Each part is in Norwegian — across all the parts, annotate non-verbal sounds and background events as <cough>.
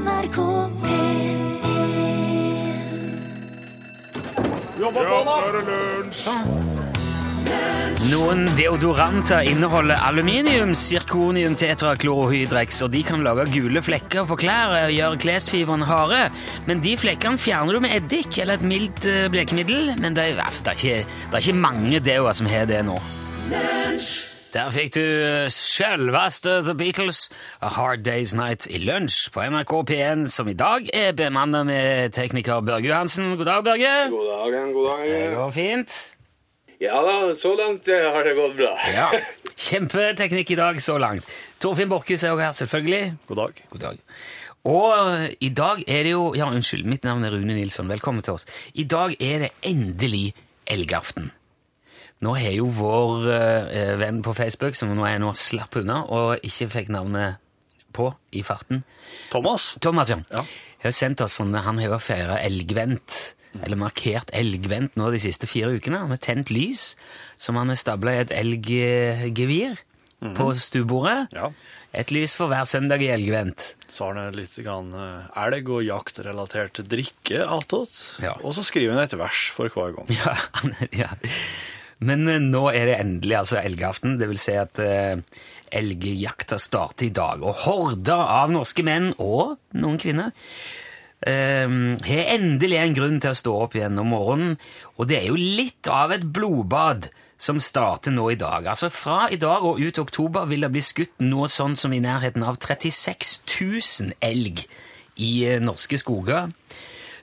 NRK P1 Noen deodoranter inneholder aluminium, zirkonium, tetraklorhydrex, og de kan lage gule flekker på klær og gjøre klesfibrene harde. Men de flekkene fjerner du med eddik eller et mildt eh, blekemiddel. Men det, er- altså, det, er ikke, det er ikke mange deoer som har det nå. Der fikk du eh, selveste The Beatles, A Hard Day's Night i lunsj på NRK P1, som i dag er bemannet med tekniker Børge Johansen. God dag, Børge. God dagen, god Det går fint. Ja da, så langt eh, har det gått bra. Ja. Kjempeteknikk i dag så langt. Torfinn Borchhus er også her, selvfølgelig. God dag. God dag. Og eh, i dag er det jo Ja, unnskyld, mitt navn er Rune Nilsson. Velkommen til oss. I dag er det endelig elgaften. Nå har jo vår eh, venn på Facebook, som nå er nå slapp unna og ikke fikk navnet på i farten Thomas. Thomas, ja. Ja. Har sendt oss sånne, Han har jo feira elgvent, eller markert elgvent nå de siste fire ukene. Med tent lys som han har stabla i et elggevir på stuebordet. Ja. Et lys for hver søndag i elgvent. Så har han litt grann eh, elg og jaktrelatert drikke attåt. Ja. Og så skriver han et vers for hver gang. <laughs> Ja, ja. Men eh, nå er det endelig altså elgaften. Det vil si at uh, elgjakta starter i dag. Og horder av norske menn, og noen kvinner, eh, har endelig en grunn til å stå opp igjen om morgenen. Og det er jo litt av et blodbad som starter nå i dag. Altså Fra i dag og ut oktober vil det bli skutt noe sånt som i nærheten av 36 000 elg i eh, norske skoger.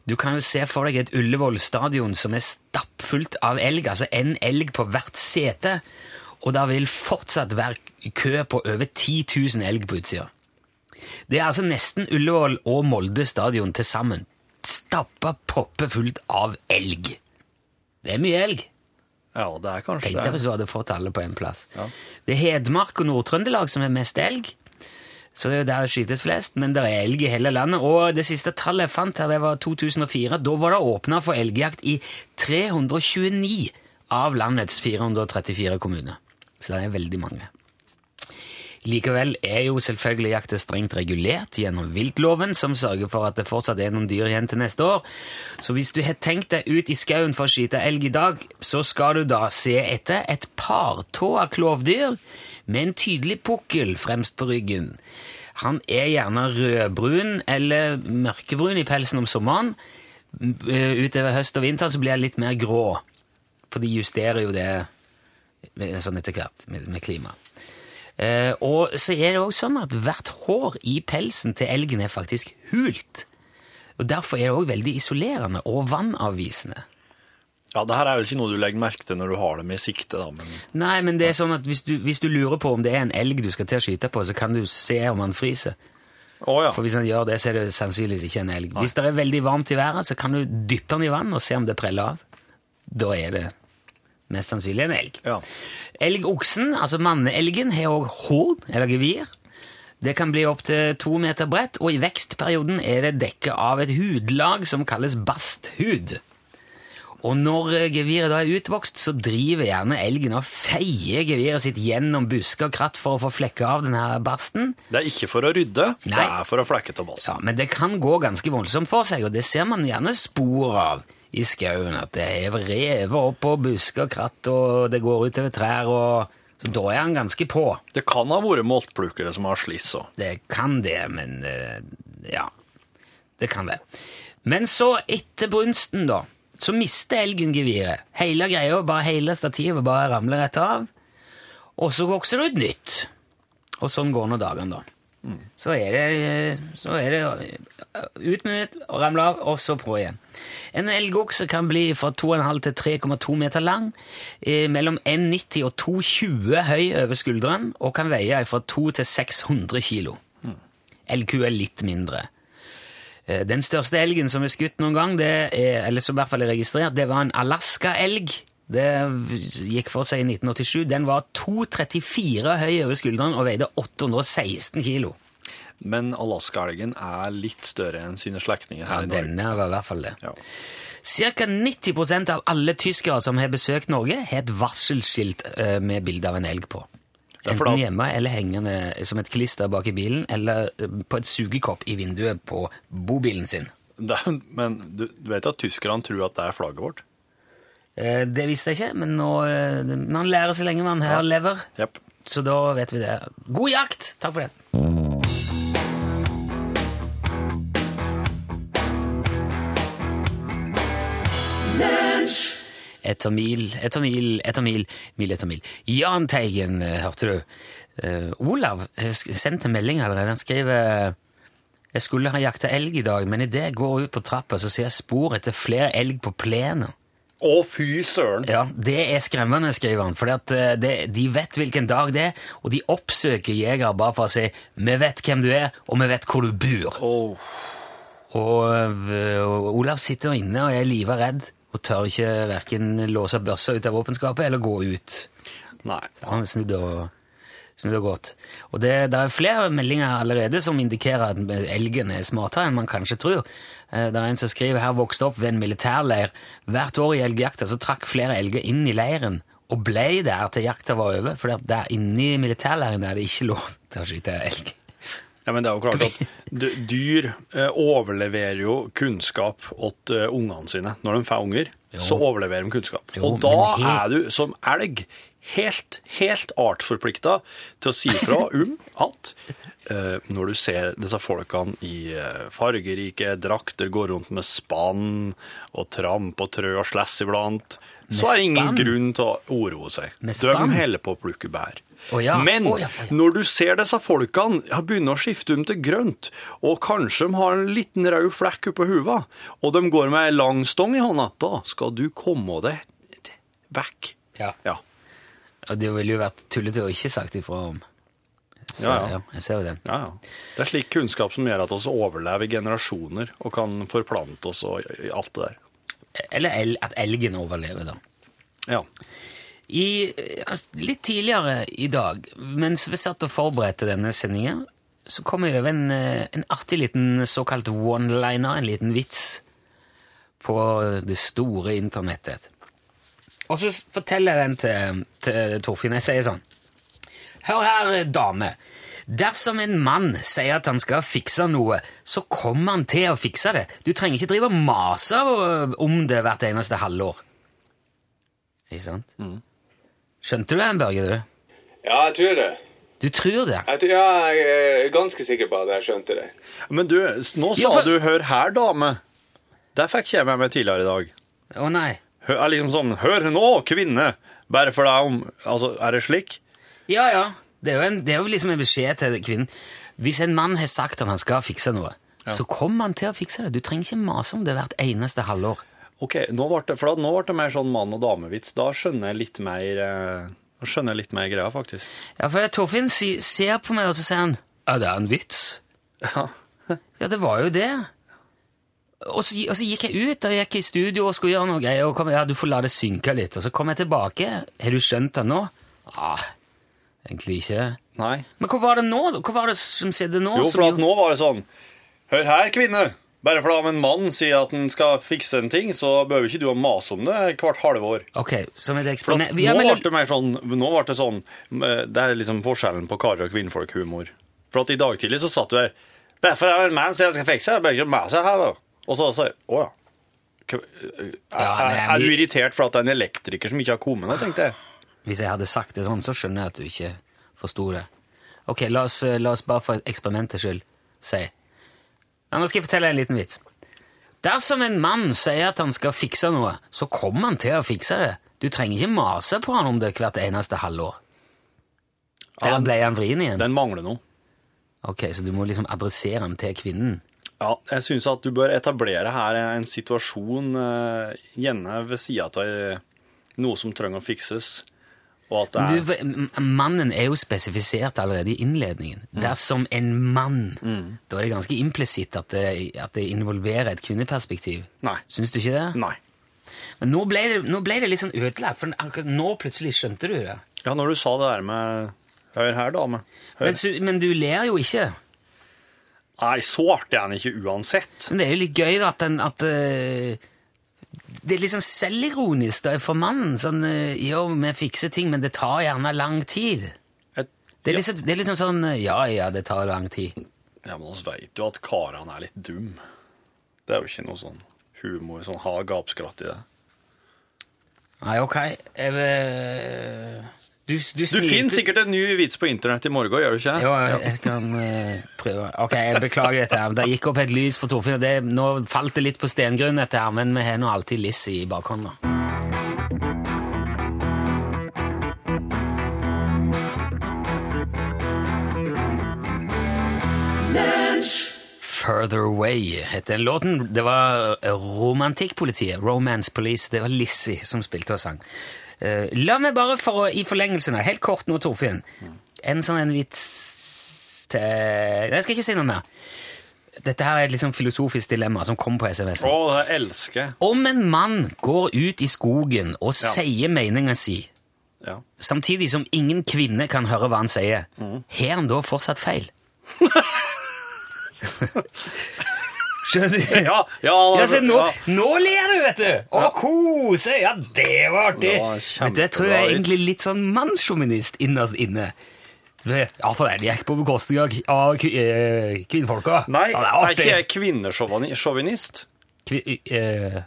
Du kan jo se for deg et Ullevål stadion som er stappfullt av elg, altså en elg på hvert sete, og det vil fortsatt være kø på over 10 000 elg på utsida. Det er altså nesten Ullevål og Molde stadion til sammen. Stappa proppefullt av elg. Det er mye elg. Ja, det er kanskje Tenk deg hvis du hadde fått alle på én plass. Ja. Det er Hedmark og Nord-Trøndelag som er mest elg. Så det er jo der skytes flest, men det er elg i hele landet. Og det siste tallet jeg fant her, det var 2004. Da var det åpna for elgjakt i 329 av landets 434 kommuner. Så det er veldig mange. Likevel er jo selvfølgelig jakta strengt regulert gjennom viltloven, som sørger for at det fortsatt er noen dyr igjen til neste år. Så hvis du har tenkt deg ut i skauen for å skyte elg i dag, så skal du da se etter et partåa klovdyr med en tydelig pukkel fremst på ryggen. Han er gjerne rødbrun eller mørkebrun i pelsen om sommeren. Eh, Utover høst og vinter så blir han litt mer grå, for de justerer jo det sånn etter hvert med, med klima. Uh, og så er det også sånn at hvert hår i pelsen til elgen er faktisk hult. Og Derfor er det også veldig isolerende og vannavvisende. Ja, det her er vel ikke noe du legger merke til når du har det med sikte, da, men Nei, men det er sånn at hvis du, hvis du lurer på om det er en elg du skal til å skyte på, så kan du se om han fryser. Oh, ja. For hvis han gjør det, så er det sannsynligvis ikke en elg. Hvis det er veldig varmt i været, så kan du dyppe den i vann og se om det preller av. Da er det mest sannsynlig en elg. ja. Elgoksen, altså manneelgen, har òg horn, eller gevir. Det kan bli opptil to meter bredt, og i vekstperioden er det dekket av et hudlag som kalles basthud. Og når eh, geviret da er utvokst, så driver gjerne elgen og feier geviret sitt gjennom busker og kratt for å få flekka av denne barsten. Det er ikke for å rydde, det er for å flekke til barsten. Ja, men det kan gå ganske voldsomt for seg, og det ser man gjerne spor av i skauen. At det er revet opp på busker og kratt, og det går utover trær, og så da er han ganske på. Det kan ha vært moltplukere som har sliss òg. Det kan det, men eh, ja. Det kan det. Men så, etter brunsten, da, så mister elgen geviret. Hele greia, bare hele stativet bare ramler rett av. Og så vokser det ut nytt. Og sånn går nå dagene, da. Så er det, så er det eh, ut med nytt, ramle av, og så på igjen. En elgokse kan bli fra 2,5 til 3,2 meter lang, eh, mellom 1,90 og 2,20 høy over skulderen, og kan veie fra 2 til 600 kilo. Elgku er litt mindre. Eh, Den største elgen som er skutt noen gang, det er, eller som i hvert fall er registrert, det var en Alaska-elg. Det gikk for seg i 1987. Den var 2,34 høy over skulderen og veide 816 kilo. Men Alaska-elgen er litt større enn sine slektninger Ja, her i Norge. denne var i hvert fall det. Ja. Cirka 90% av alle tyskere som har besøkt Norge, har et varselskilt eh, med bilde av en elg på. Enten hjemme eller hengende som et klister bak i bilen, eller eh, på et sugekopp i vinduet på bobilen sin. Det, men du, du vet at tyskerne tror at det er flagget vårt? Eh, Det visste jeg ikke, men nå, eh, man lærer så lenge man her lever, Yep. så da vet vi det. God jakt! Takk for det. Etter mil, etter mil, etter mil, mil etter mil. Jahn Teigen, eh, hørte du. Uh, Olav har sendt en melding allerede. Han skriver Jeg skulle ha jakta elg i dag, men idet jeg går ut på trappa, så ser jeg spor etter flere elg på plenen. Å, fy søren! Ja, det er skremmende, skriver han, for de vet hvilken dag det er, og de oppsøker jegere bare for å si 'vi vet hvem du er, og vi vet hvor du bor'. Oh. Og, og Olav sitter inne og er livredd og tør ikke hverken låse børsa ut av våpenskapet eller gå ut. nei. Så Han snudde og, snudde og gått. Og det, det er flere meldinger allerede som indikerer at elgen er smartere enn man kanskje tror. Eh, Det er en som skriver her vokste opp ved en militærleir. Hvert år i elgjakta så trakk flere elger inn i leiren og blei der til jakta var over, for der inne i militærleiren er det ikke lov til å skyte elg. Ja, men det er jo klart at <laughs> dyr eh, overleverer jo kunnskap åt eh, ungene sine. Når de får unger, så overleverer de kunnskap. Jo, og da he- er du som elg helt, helt artsforplikta til å si fra om at <laughs> eh, når du ser disse folkene i eh, fargerike drakter gå rundt med spann og tramp og trø og sless iblant, så er det ingen grunn til å oroe seg. De holder på å plukke bær. Å ja, Men oh, ja, oh, ja. når du ser disse folkene ja, begynner å skifte om til grønt, og kanskje de har en liten rød flekk oppå huva, og de går med ei lang stong i hånda, da skal du komme deg vekk. Ja. Ja. Og det ville jo vært tullete å ikke sagt ifra om. Så, Ja, ja. jeg ser jo den. ja, ja. Det er slik kunnskap som gjør at vi overlever generasjoner og kan forplante oss og alt det der. Eller el at elgen overlever, da. Ja. I, altså, litt tidligere i dag, mens vi satt og forberedte denne sendingen, så kom jeg over en, eh, en artig liten såkalt one-liner, en liten vits, på det store internettet. Og så forteller jeg den til, til Torfinn. Jeg sier sånn Hør her, dame. Dersom en mann sier at han skal fikse noe, så kommer han til å fikse det. Du trenger ikke drive og mase om det hvert eneste halvår. Ikke sant? Skjønte du den, Børge? du? Ja, jeg tror det. Du tror det? Jeg, tror, ja, jeg er ganske sikker på at jeg skjønte det. Men du, nå sa Ja, for- du 'hør her, dame'. Det fikk jeg jeg med meg tidligere i dag. Å nei. Hør, er liksom sånn 'hør nå, kvinne'. Bare for deg om Altså, er det slik? Ja, ja. Det er, jo en, det er jo liksom en beskjed til kvinnen. Hvis en mann har sagt at han skal fikse noe, så kommer han til å fikse det. Du trenger ikke mase om det hvert eneste halvår. Ok, nå ble det, for nå ble det mer sånn mann- og damevits. Da skjønner jeg litt mer eh, skjønner jeg litt mer greia, faktisk. Ja, for Torfinn ser på meg, og så sier han Ja, det er en vits. Ja. <laughs> Ja, det var jo det. Og så, og så gikk jeg ut og gikk i studio og skulle gjøre noe greier. Og kom, ja, du får la det synke litt. Og så kom jeg tilbake. Har du skjønt det nå? Ah, egentlig ikke. Nei. Men hva var det nå? da? Hva var det som skjedde nå? Jo, for at nå var det sånn Hør her, kvinne. Bare fordi en mann sier at han skal fikse en ting, så behøver ikke du å mase om det hvert halve år. Ok, som et eksperiment. at Ja, nå men- ble sånn Nå ble det sånn eh, Det er liksom forskjellen på karer- og kvinnfolkhumor. For at i dag tidlig så satt du her Derfor er det en mann jeg skal fikse, jeg behøver ikke mase her, da. Og så sier Å ja. Er, er, er du irritert for at det er en elektriker som ikke har kommet ned, tenkte jeg. Hvis jeg hadde sagt det sånn, så skjønner jeg at du ikke forsto det. Ok, la oss, eh, la oss bare for eksperimentets skyld si. Ja, nå skal jeg fortelle en liten vits. Dersom en mann sier at han skal fikse noe, så kommer han til å fikse det. Du trenger ikke mase på han om det hvert eneste halvår. Der ja, ble han vrien igjen. Den mangler noe. Ok, så du må liksom adressere han til kvinnen. Ja, jeg syns at du bør etablere her en situasjon, eh, gjerne ved sida av noe som trenger å fikses, Du, mannen er jo spesifisert allerede i innledningen. Dersom en mann. Da er det ganske implisitt at, det- at det involverer et kvinneperspektiv. Nei. Syns du ikke det? Nei. Men nå ble, det, nå ble det litt sånn ødelagt, for nå plutselig skjønte du det. Ja, når du sa det der med Hør her, dame. Hør. Men, men du ler jo ikke. Nei, så artig er han ikke uansett. Men det er jo litt gøy da, at, den, at eh, Det er litt sånn selvironisk for mannen. Sånn, eh, jo, vi fikser ting, men det tar gjerne lang tid. Et, Det er, liksom, det er liksom sånn Ja, ja, det tar lang tid. Ja, men vi vet jo at karene er litt dum. Det er jo ikke noe sånn humor, sånn ha gapskratt i det. Nei, ok. Jeg vil Du, du, Du finner sikkert en ny vits på internett i morgen, gjør du ikke? Jo, jeg, jeg kan uh, prøve. Ok, jeg beklager dette. her. Det gikk opp et lys for Torfinn. og det- Nå falt det litt på stengrunn, dette her, men vi har nå alltid Liss i bakhånda. Further Away heter den låten. Det var Romantikkpolitiet, Romance Police. Det var Lissi som spilte og sang. Eh, la meg bare, for å, i forlengelsen her helt kort nå, Torfinn, en sånn en vits til Nei, Jeg skal ikke si noe mer. Dette her er et liksom filosofisk dilemma som kom på SMS. Å, elsker. Om en mann går ut i skogen og Ja. sier meninga si, Ja. samtidig som ingen kvinne kan høre hva han sier, har han da fortsatt feil? <laughs> <laughs> Skjønner du? Ja, ja, Ja, se, nå, ja. nå ler du, vet du! Å, kose! Ja, det var artig! Du, jeg tror jeg er egentlig litt sånn mannssjåvinist innerst inne. Ja, for det gikk på bekostning av, av eh, kvinnfolka. Nei, ja, det er artig. ikke jeg kvinnesjåvinist? Kvi, eh,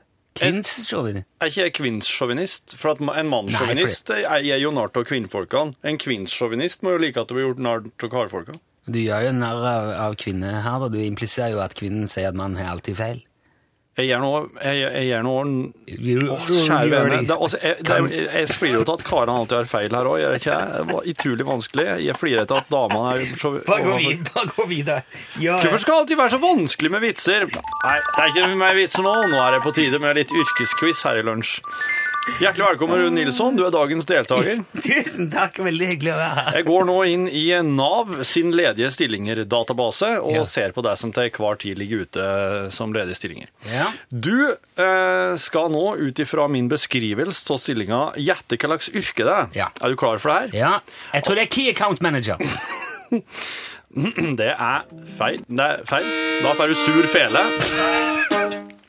Kvinnssjåvinist? Er ikke jeg kvinnssjåvinist? For en mannssjåvinist er jo narr av kvinnfolkene. En kvinnssjåvinist må jo like at det blir gjort narr av karfolka. Du gjør jo narr av, av kvinner her, og du impliserer jo at kvinnen sier at mannen har alltid feil. Jeg gjør noe Jeg, jeg gjør noe Åh, Kjære vene. Det, er jeg, det, jeg flirer jo til at karene alltid har feil her òg. Det var utrolig vanskelig. Jeg flirer til at damene er så <laughs> Bare gå videre. Bare gå videre. Ja, Hvorfor skal det alltid være så vanskelig med vitser? Nei, det er ikke mer vitser nå. Nå er det på tide med litt yrkesquiz her i lunsj. Hjertelig velkommen, Rune Nilsson. Du er dagens deltaker. <laughs> Tusen takk, veldig hyggelig å være her. Jeg går nå inn i Nav sin ledige stillinger-database og Ja. ser på det som til hver tid ligger ute som ledige stillinger. Ja. Du eh, skal nå ut ifra min beskrivelse av stillinga gjette hva slags yrke det er. Ja. Er du klar for det her? ja. Jeg tror det er Key Account Manager. <laughs> Det er feil. Det er feil. Da får du sur fele.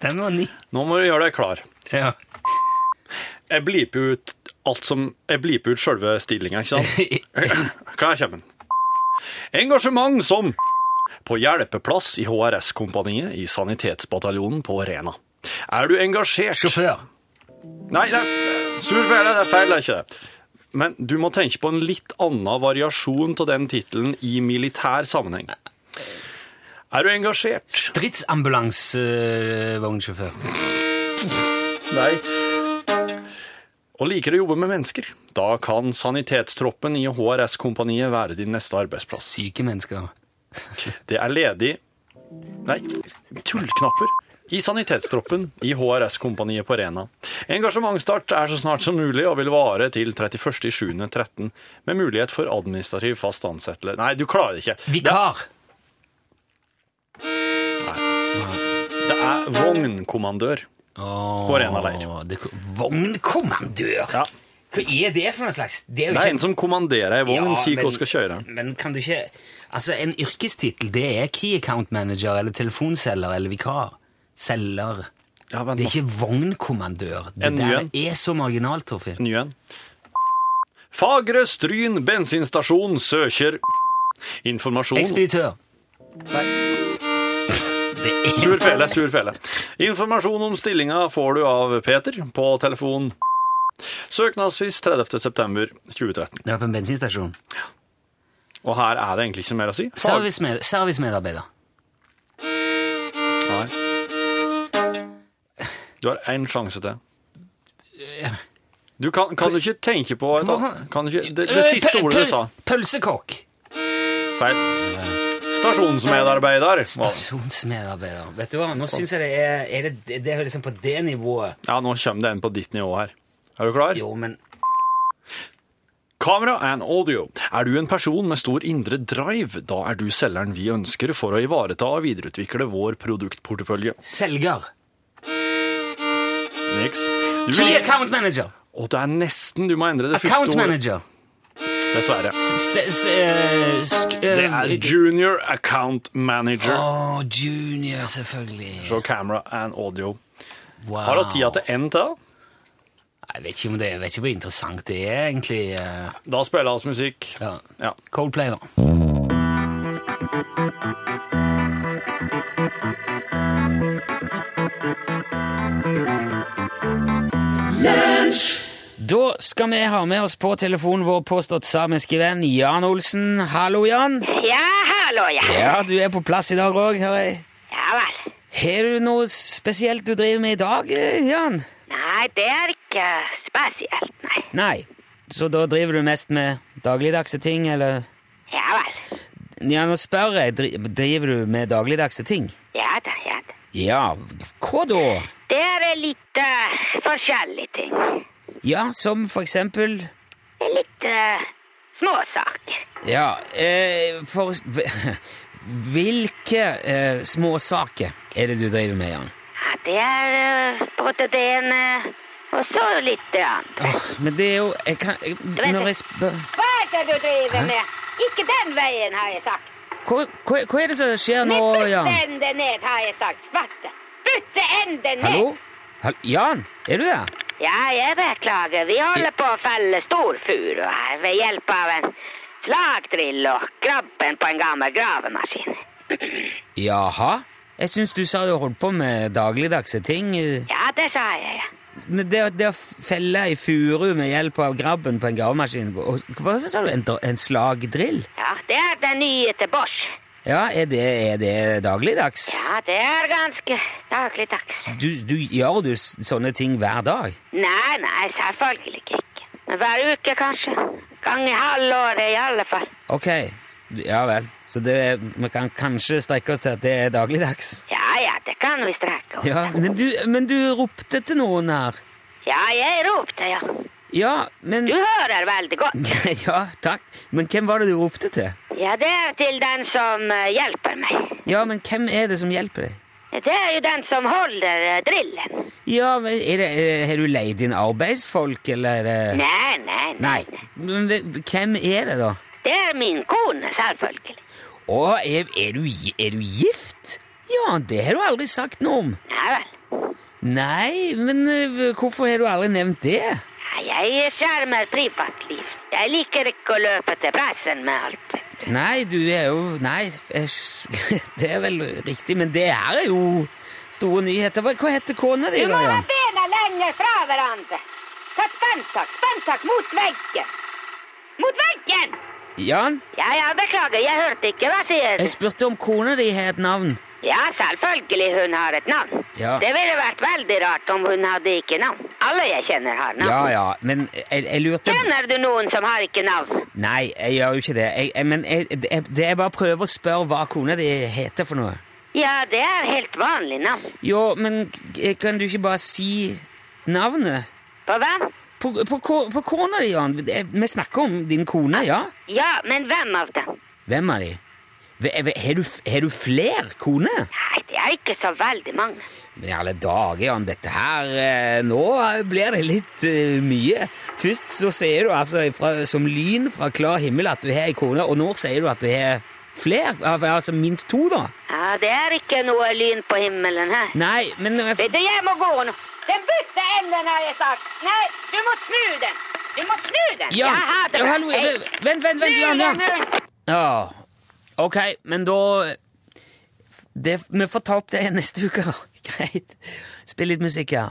Den var ny. Nå må du gjøre deg klar. Ja. Jeg bliper ut alt som Jeg bliper ut sjølve stillinga, ikke sant? <laughs> Hva kommer den. Engasjement som på hjelpeplass i HRS-kompaniet i Sanitetsbataljonen på Rena. Er du engasjert Sjåfør. Nei, det er sur feil. det er feil, det er ikke det. Men du må tenke på en litt annen variasjon av den tittelen i militær sammenheng. Er du engasjert? Stridsambulansevognsjåfør. Nei. Og liker å jobbe med mennesker? Da kan sanitetstroppen i HRS-kompaniet være din neste arbeidsplass. Syke mennesker. <laughs> Det er ledig Nei, tullknapper. I sanitetstroppen i HRS-kompaniet på Rena. Engasjementsstart er så snart som mulig og vil vare til 31.7.13, med mulighet for administrativ fast ansettelse. Nei, du klarer det ikke. Vikar. Det er vognkommandør. På Rena leir. Vognkommandør! Ja. Hva er det for noe slags? Det er jo Det er ikke en som kommanderer ei vogn, Ja, sier hva hun skal kjøre. Men kan du ikke Altså, en yrkestittel, det er Key Account Manager eller telefonselger eller vikar. Selger. Ja, vent Det er ikke vognkommandør. Det der en. er så marginalt, Torfinn. Ny en. Fagre Stryn bensinstasjon søker informasjon Ekspeditør. Nei. Det er Sur fele, sur fele. Informasjon om stillinga får du av Peter på telefon. Søknadsfrist 30. september 2013. Det var på en bensinstasjon. Og her er det egentlig ikke mer å si. Fag... Servicemed servicemedarbeider. Nei. Du har én sjanse til. Du kan, kan du ikke tenke på et annet kan du ikke, det, det siste ordet du sa. Pølsekokk. Feil. Stasjonsmedarbeider. Stasjonsmedarbeider. Vet du hva, nå syns jeg det er, er det, det er liksom på det nivået. Ja, nå kommer det en på ditt nivå her. Er du klar? Jo, men Kamera and audio. Er du en person med stor indre drive, da er du selgeren vi ønsker for å ivareta og videreutvikle vår produktportefølje. selger. Niks. Du Key. Account Manager. Og det er nesten du må endre det Account første ordet. Manager. Dessverre. Eh, sk Det er eh, junior account manager. Oh, junior, selvfølgelig. Show camera and audio. Wow. Har vi tida til én til? Jeg vet ikke om det, jeg vet ikke hvor interessant det er, egentlig. eh, Da spiller vi musikk. Ja. Ja. Coldplay, da. Da skal vi ha med oss på telefonen vår påstått samiske venn Jan Olsen. Hallo, Jan. Ja, hallo, ja. Ja, du er på plass i dag òg, hører jeg. Ja vel. Har du noe spesielt du driver med i dag, eh, Jan? Nei, det er ikke spesielt, nei. Nei. Så da driver du mest med dagligdagse ting, eller? Ja vel. Ja, nå spør jeg, driver du med dagligdagse ting? Ja da, ja da. Ja, hva da? Det er litt uh, forskjellige ting. Ja, som for eksempel Litt uh, småsaker. Ja, eh, for <laughs> Hvilke eh, småsaker er det du driver med, Jan? Ja, det er uh, både det ene og så litt det andre. Oh, men det er jo jeg kan, jeg, Når jeg spør Hva er det du driver Hæ? med? Ikke den veien, har jeg sagt. hva, hva, hva er det som skjer nå, Jan? bytte ende ned, har jeg sagt. Svarte. Bytte ende ned. Hallo? Hall Jan, er du der? Ja, jeg beklager. Vi holder på å felle storfuru her ved hjelp av en slagdrill og krabben på en gammel gravemaskin. Jaha? Jeg syns du sa du holdt på med dagligdagse ting. Ja, det sa jeg, ja. Men det, det å felle ei furu med hjelp av grabben på en gravemaskin Hvorfor sa du? En, en slagdrill? Ja, det er den nye til Bosch. Ja, er det, er det dagligdags? Ja, det er ganske dagligdags. Du, du, gjør du sånne ting hver dag? Nei, nei, selvfølgelig ikke. Men hver uke, kanskje. Gang i halvåret, i alle fall. Ok, ja vel. Så det, vi kan kanskje strekke oss til at det er dagligdags? Ja, ja, det kan vi strekke oss. Ja, men du, men du ropte til noen her. Ja, jeg ropte, ja. Ja, men Du hører veldig godt. <laughs> Ja, takk. Men hvem var det du ropte til? Ja, det er til den som eh, hjelper meg. Ja, men hvem er det som hjelper deg? Det er jo den som holder eh, drillen. Ja, men er det, Har du leid inn arbeidsfolk, eller er Nei, nei, nei. Nei. Men hvem er det, da? Det er min kone, selvfølgelig. Å, er, er, du, er du gift? Ja, det har du aldri sagt noe om. Nei vel. Nei, men eh, hvorfor har du aldri nevnt det? Jeg skjermer privatliv. Jeg liker ikke å løpe til pressen med alt. Nei, du er jo Nei, jeg, <laughs> det er vel riktig, men det er jo store nyheter. Hva, heter kona di, Du må ha bena lenger fra hverandre. Ta spennsak, spennsak mot veggen. Mot veggen! Jan, Ja, ja, beklager, jeg hørte ikke. Hva sier du? jeg spurte om kona di har et navn. Ja, selvfølgelig hun har et navn. Ja. Det ville vært veldig rart om hun hadde ikke navn. Alle jeg kjenner har navn. Ja, ja, men jeg, jeg lurte Kjenner du noen som har ikke navn? Nei, jeg gjør jo ikke det. Jeg, jeg, men jeg, det er bare å prøve å spørre hva kona di heter for noe. Ja, det er helt vanlig navn. Jo, men kan du ikke bare si navnet? På hvem? På, på, på kona di, Jan. Vi snakker om din kone, ja? Ja, men hvem av dem? Hvem av de? Har du, har du flere koner? Nei, det er ikke så veldig mange. Men i alle dager, Jan, dette her eh, Nå blir det litt uh, mye. Først så sier du altså fra, som lyn fra klar himmel at du har ei kone, og nå sier du at du har flere? Altså minst to, da? Ja, det er ikke noe lyn på himmelen her. Nei, men altså, Vet du, jeg må gå nå. Den bytte enden har jeg sagt. Nei, du må snu den. Du må snu den. Jan, Ja, ha det ja, hallo, vent, vent, vent, Jan, Jan. Ja, ok, men da det, Vi får ta opp det neste uke. <laughs> Greit. Spill litt musikk, ja.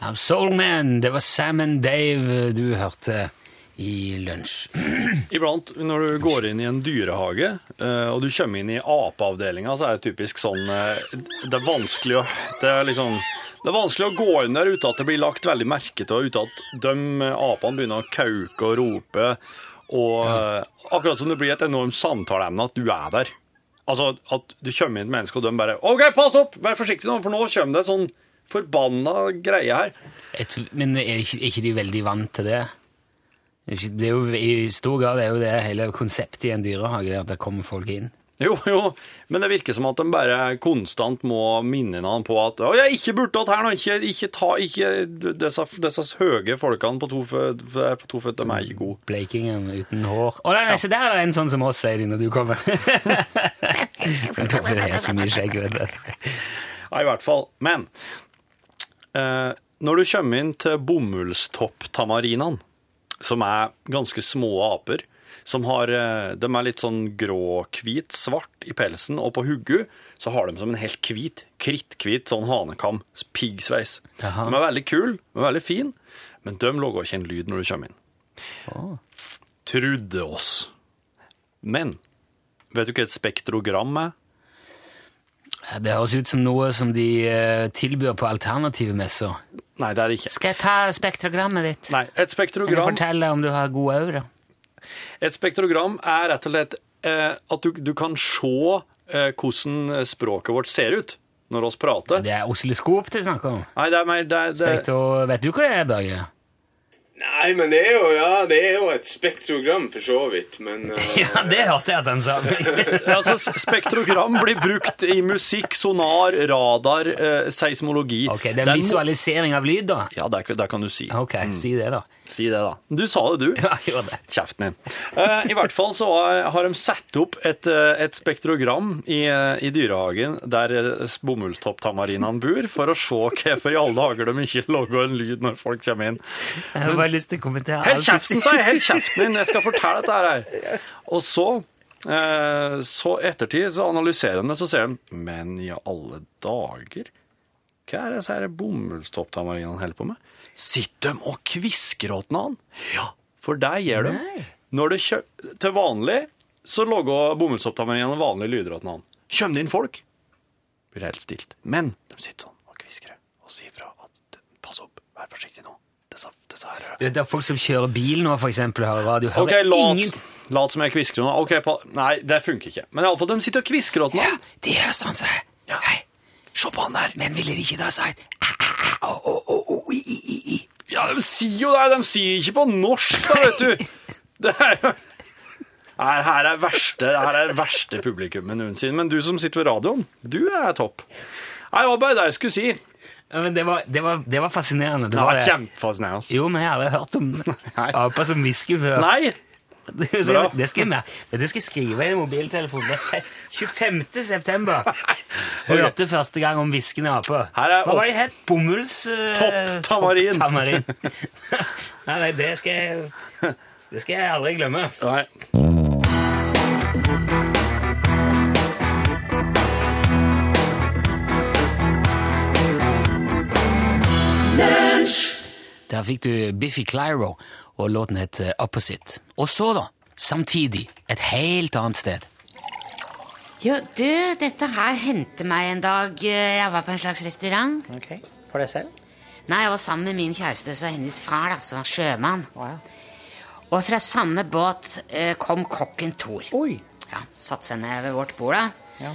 I'm Soulman. Det var Sam and Dave du hørte i lunsj. <clears throat> Iblant når du går inn i en dyrehage, eh, og du kommer inn i apeavdelinga, så er det typisk sånn eh, Det er vanskelig å Det er liksom det er vanskelig å gå inn der uten at det blir lagt veldig merke til, uten at de eh, apene begynner å kauke og rope. Og ja. akkurat som det blir et enormt samtaleemne at du er der. Altså at du kommer inn et menneske, og de bare OK, pass opp! Vær forsiktig nå, for nå kommer det en sånn forbanna greie her. Et, Men er ikke, er ikke de veldig vant til det? Det jo, I stor grad er jo det hele konseptet i en dyrehage, at det kommer folk inn. Jo, jo, men det virker som at de bare konstant må minne hverandre på at Å, jeg er ikke hatt her nå! Ikke, ikke ta ikke Disse, disse høye folkene på to, fø- fø- på to føtter, de er ikke gode. Bleikingen uten hår. Å nei, nei, se der er det en sånn som oss, sier de når du kommer. Men Torfinn har så mye skjegg, vet du. Ja, i hvert fall. Men eh, når du kommer inn til bomullstopptamarinene, som er ganske små aper, som har, eh, de er litt sånn grå-hvit, svart i pelsen, og på huggu så har de som en helt hvit, kritthvit sånn hanekam, piggsveis. De er veldig kule, de er veldig fine, men de lager ikke en lyd når du kommer inn. Trudde oss. Men vet du hva et spektrogram er? Det høres ut som noe som de eh, tilbyr på alternative messer. Nei, det er det ikke. Skal jeg ta spektrogrammet ditt? Nei, et Kan du spektrogram fortelle om du har gode øyne? Et spektrogram er rett og slett eh, at du, du kan se eh, hvordan språket vårt ser ut når oss prater. Det er oscilloskop du snakker om. Nei, det er mer det, er- det, Spektro, vet du hva det er, Børge? Nei, men det er jo, ja, det er jo et spektrogram for så vidt, men uh, <laughs> Ja, det hadde jeg at han sa. <laughs> altså, Spektrogram blir brukt i musikk, sonar, radar, eh, seismologi. Ok, Det er må- en visualisering av lyd, da? Ja, det, kan- det kan du si. Ok, si det, da. Si det, da. Du sa det, du. <laughs> Ja, jeg gjør det. Kjeften din. Eh, I hvert fall så har- har de satt opp et, eh, et spektrogram i, eh, i dyrehagen der eh, bomullstopptamarinene bor, for å se hvorfor i alle dager de ikke lager en lyd når folk kommer inn. Har bare lyst til å kommentere Hold kjeften, sa jeg! Hold kjeften din! Jeg skal fortelle dette her. <laughs> Og så, eh, så ettertid så analyserer han det, så ser han Men i alle dager, hva er disse bomullstopptamarinene holder på med? Sitter de og kvisker åt han? Ja, for det gjør de. Når det kjø til vanlig så lager bomullstopptamarinene vanlige lyder åt han. Kommer det inn folk, blir det helt stilt. Men de sitter sånn og kvisker og sier fra at pass opp, vær forsiktig nå. Disse her Det er folk som kjører bil nå, for eksempel, hører radio. Hører Ok, lat, ingen... lat som jeg kvisker nå. Ok, pa, nei, det funker ikke. Men i alle fall, de sitter og kvisker åt Ja, meg. de gjør sånn, så. Ja. Hei, se på han der. Men ville de ikke da sagt. Ja, de sier jo det. De sier ikke på norsk, da, vet du. <laughs> Det er jo... Her, her er verste, her er verste publikummet noensinne. Men du som sitter ved radioen, du er topp. Nei, hva var bare det jeg skulle si. Ja, men det var, det var, det var fascinerende. Det Det var kjempefascinerende. Jo, men jeg har aldri hørt om <laughs> aper som hvisker før. Nei, <laughs> Det skal, det, skal jeg, det skal jeg skrive i mobiltelefonen. Det er fe- 25. september. <laughs> Hørte første gang om hviskende aper. Er Hva var det het? Bomulls... eh, Topp tamarin. topp nei, det skal jeg Det skal jeg aldri glemme. nei. Der fikk du Biffy Clyro, og låten het eh, Opposite. Og så, da, samtidig, et helt annet sted. Jo, du, dette her hendte meg en dag jeg var på en slags restaurant. Ok, For deg selv? Nei, jeg var sammen med min kjæreste og hennes far, da, som var sjømann. Ja. Og fra samme båt eh, kom kokken Thor. Oi! Ja, Satte seg ned ved vårt bord. da. Ja,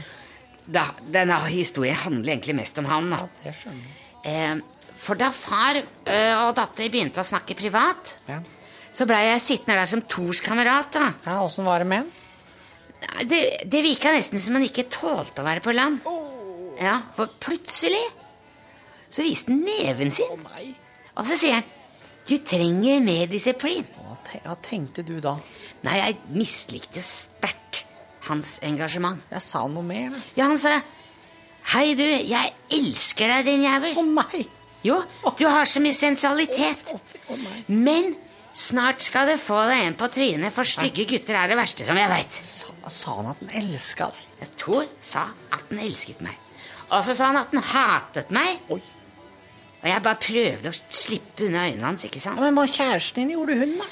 Da, denne historien handler egentlig mest om han. da. det skjønner jeg. Eh, for da far ø, og datter begynte å snakke privat, Ja. så blei jeg sittende der som Tors kamerat. da. Ja, Åssen var det han? Det, det virka nesten som han ikke tålte å være på land. Ja, For plutselig så viste han neven sin. Og så sier han 'Du trenger mer disiplin'. Hva, te hva tenkte du da? Nei, jeg mislikte jo sterkt hans engasjement. Jeg sa noe mer. Ja, han sa 'Hei, du, jeg elsker deg, din jævel'. Å nei! Jo, du har så mye sensualitet. Men snart skal du få deg en på trynet, for stygge gutter er det verste som jeg veit. Sa, sa han at han elska deg? Thor sa at han elsket meg. Og så sa han at han hatet meg. Oi. Og jeg bare prøvde å slippe unna øynene hans. ikke sant? Ja, men hva kjæresten din gjorde hun, da?